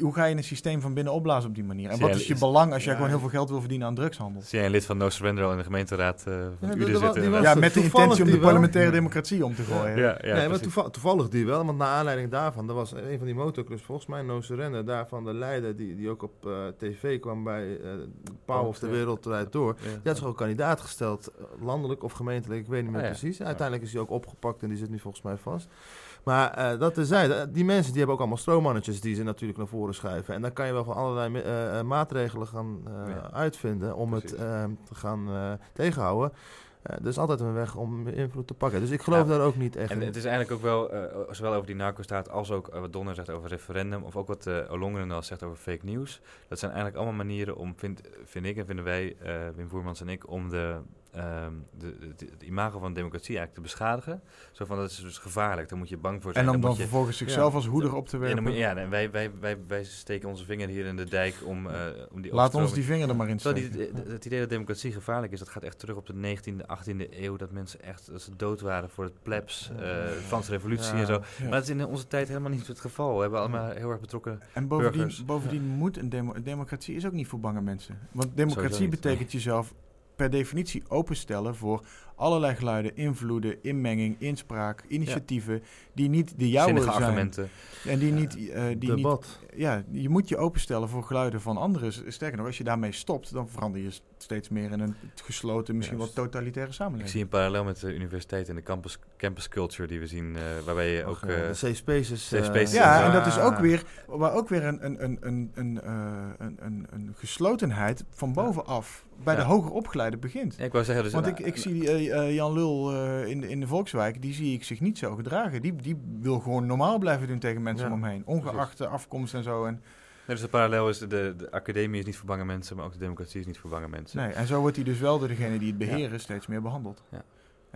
Hoe ga je een systeem van binnen opblazen op die manier? En wat is je belang als jij gewoon heel veel geld wil verdienen aan drugshandel? Zie jij een lid van No Surrender in de gemeenteraad uh, van ja, zitten? Ja, met de intentie om de parlementaire democratie om te gooien. Ja, ja, toevallig die wel, want naar aanleiding daarvan, er was een van die motoclubs, volgens mij No Surrender, daarvan de leider die, die ook op uh, tv kwam bij uh, Pauw of de Wereldrijd Door. Die had zich ook kandidaat gesteld, landelijk of gemeentelijk, ik weet niet meer oh, precies. Uiteindelijk is hij ook opgepakt en die zit nu volgens mij vast. Maar uh, dat zij, die mensen die hebben ook allemaal stroomannetjes die ze natuurlijk naar voren schuiven. En dan kan je wel van allerlei uh, maatregelen gaan uh, uitvinden om Precies. het te gaan tegenhouden. Uh, er is altijd een weg om invloed te pakken. Dus ik geloof daar ook niet echt en het is eigenlijk ook wel, uh, zowel over die narco-staat als ook uh, wat Donner zegt over referendum... of ook wat uh, Olongeren al zegt over fake news. Dat zijn eigenlijk allemaal manieren om, vind, vind ik en vinden wij, Wim Voermans en ik... om de um, de, de, het imago van democratie eigenlijk te beschadigen. Zo van, dat is dus gevaarlijk, daar moet je bang voor zijn. En om dan, dan vervolgens zichzelf als hoeder op te werpen. Ja, ja en wij, wij, wij, wij steken onze vinger hier in de dijk om, uh, om die Laat ons die vinger er maar in steken. Die, het idee dat democratie gevaarlijk is, dat gaat echt terug op de 19e, 18e eeuw. Dat mensen echt dat ze dood waren voor het plebs, uh, de Franse revolutie en zo. Maar dat is in onze tijd helemaal niet het geval. We hebben allemaal heel erg betrokken En bovendien, bovendien moet een demo democratie is ook niet voor bange mensen. Want democratie betekent jezelf per definitie openstellen voor allerlei geluiden, invloeden, inmenging, inspraak, initiatieven die niet de jouwe zijn. argumenten. En die niet... Uh, die Debat. Niet, ja, je moet je openstellen voor geluiden van anderen. Sterker nog, als je daarmee stopt, dan verander je steeds meer in een gesloten, misschien wat totalitaire samenleving. Ik zie een parallel met de universiteit en de campus, campus culture die we zien, uh, waarbij je ook... Uh, de safe spaces. Safe spaces ja, en dat is ook weer, waar ook weer een, een, een, een, een, een, een, een geslotenheid van bovenaf bij ja. de hoger opgeleide begint. Ja, ik wou zeggen, dus Want ik, ik zie uh, uh, Jan Lul uh, in, de, in de Volkswijk, die zie ik zich niet zo gedragen. Die, die wil gewoon normaal blijven doen tegen mensen ja. om hem heen, ongeacht de afkomst en zo. En, dus de parallel is, de, de academie is niet voor bange mensen, maar ook de democratie is niet voor bange mensen. Nee, en zo wordt hij dus wel door degene die het beheren ja. steeds meer behandeld. Ja.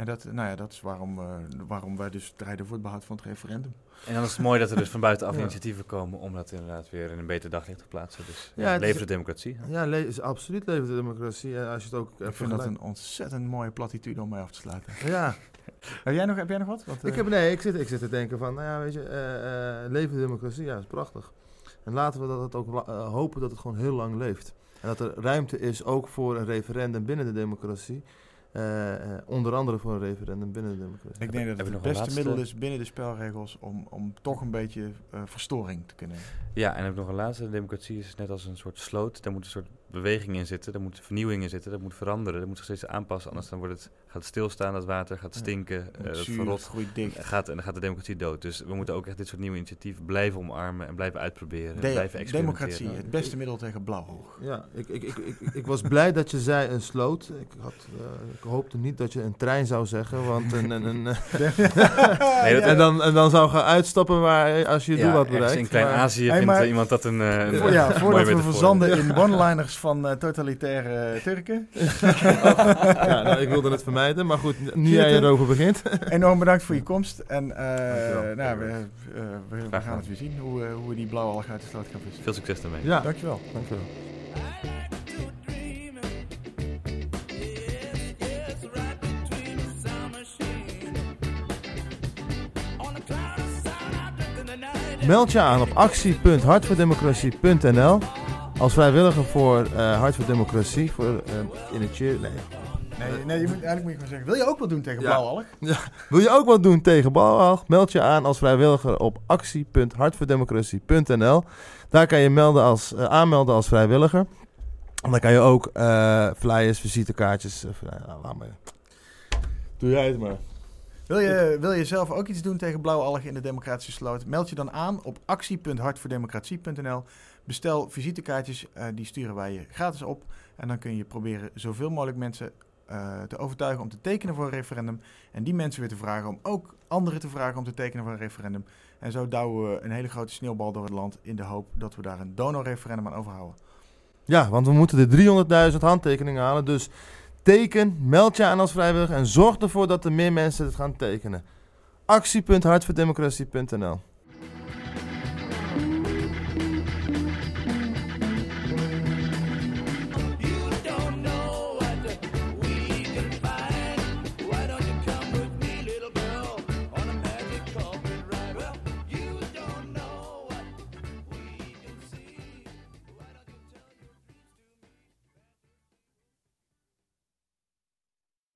En dat, nou ja, dat is waarom, uh, waarom wij dus strijden voor het behoud van het referendum. En dan is het mooi dat er dus van buitenaf ja. initiatieven komen om dat inderdaad weer in een beter daglicht te plaatsen. Dus ja, leven de democratie. Ja, le is absoluut leven de democratie. als je het ook Ik vind dat een ontzettend mooie platitude om mij af te sluiten. Ja. heb, jij nog, heb jij nog wat? ik, heb, nee, ik zit, ik zit te denken van, nou ja, weet je, leven de democratie, ja, is prachtig. En laten we dat het ook hopen dat het gewoon heel lang leeft. En dat er ruimte is ook voor een referendum binnen de democratie. Uh, uh, onder andere voor een referendum binnen de democratie. Ik denk dat het het beste middel is binnen de spelregels om, om toch een beetje uh, verstoring te kunnen. Ja, en dan heb ik nog een laatste. De democratie is net als een soort sloot. Daar moet een soort beweging in zitten, daar moet vernieuwing in zitten, dat moet veranderen, dat moet zich steeds aanpassen. Anders dan wordt het, gaat stilstaan, dat water gaat stinken, ja, het zuur, verrot, groeit dicht. Gaat, en dan gaat de democratie dood. Dus we moeten ook echt dit soort nieuwe initiatieven blijven omarmen en blijven uitproberen. De blijven experimenteren. Democratie, het beste middel tegen blauwhoog. Ja, ik, ik, ik, ik, ik was blij dat je zei een sloot. Ik, had, uh, ik hoopte niet dat je een trein zou zeggen, want een... een, een nee, dat en, dan, en dan zou gaan uitstappen waar, als je ja, doel had bereikt. In Klein-Azië vindt maar, iemand dat een, een voor, Ja, voordat we verzanden in one-liners van uh, totalitaire Turken. ja, ik wilde het vermijden, maar goed, nu jij erover begint. Enorm bedankt voor je komst. En uh, nou, we, uh, we, we, gaan het weer zien hoe, hoe we die blauwe alg uit de sloot gaan vissen. Veel succes daarmee. Ja, dankjewel. dankjewel. Meld je aan op actie.hartvoordemocratie.nl als vrijwilliger voor uh, Hart voor Democratie, voor uh, in het cheer. Nee. Nee, nee je moet, eigenlijk moet je gewoon zeggen: wil je ook wat doen tegen blauwalg? Ja. Wil je ook wat doen tegen blauwalg? Meld je aan als vrijwilliger op actie.hartvoordemocratie.nl. Daar kan je melden als, uh, aanmelden als vrijwilliger. En dan kan je ook flyers, visitekaartjes. nou, laat maar. Doe jij het maar. Wil je, wil je zelf ook iets doen tegen blauwalg in de democratische sloot? Meld je dan aan op actie.hartvoordemocratie.nl. Bestel visitekaartjes, uh, die sturen wij je gratis op. En dan kun je proberen zoveel mogelijk mensen uh, te overtuigen om te tekenen voor een referendum. En die mensen weer te vragen om ook anderen te vragen om te tekenen voor een referendum. En zo douwen we een hele grote sneeuwbal door het land in de hoop dat we daar een donorreferendum aan overhouden. Ja, want we moeten de 300.000 handtekeningen halen. Dus teken, meld je aan als vrijwilliger en zorg ervoor dat er meer mensen het gaan tekenen. Actie.hartvoordemocratie.nl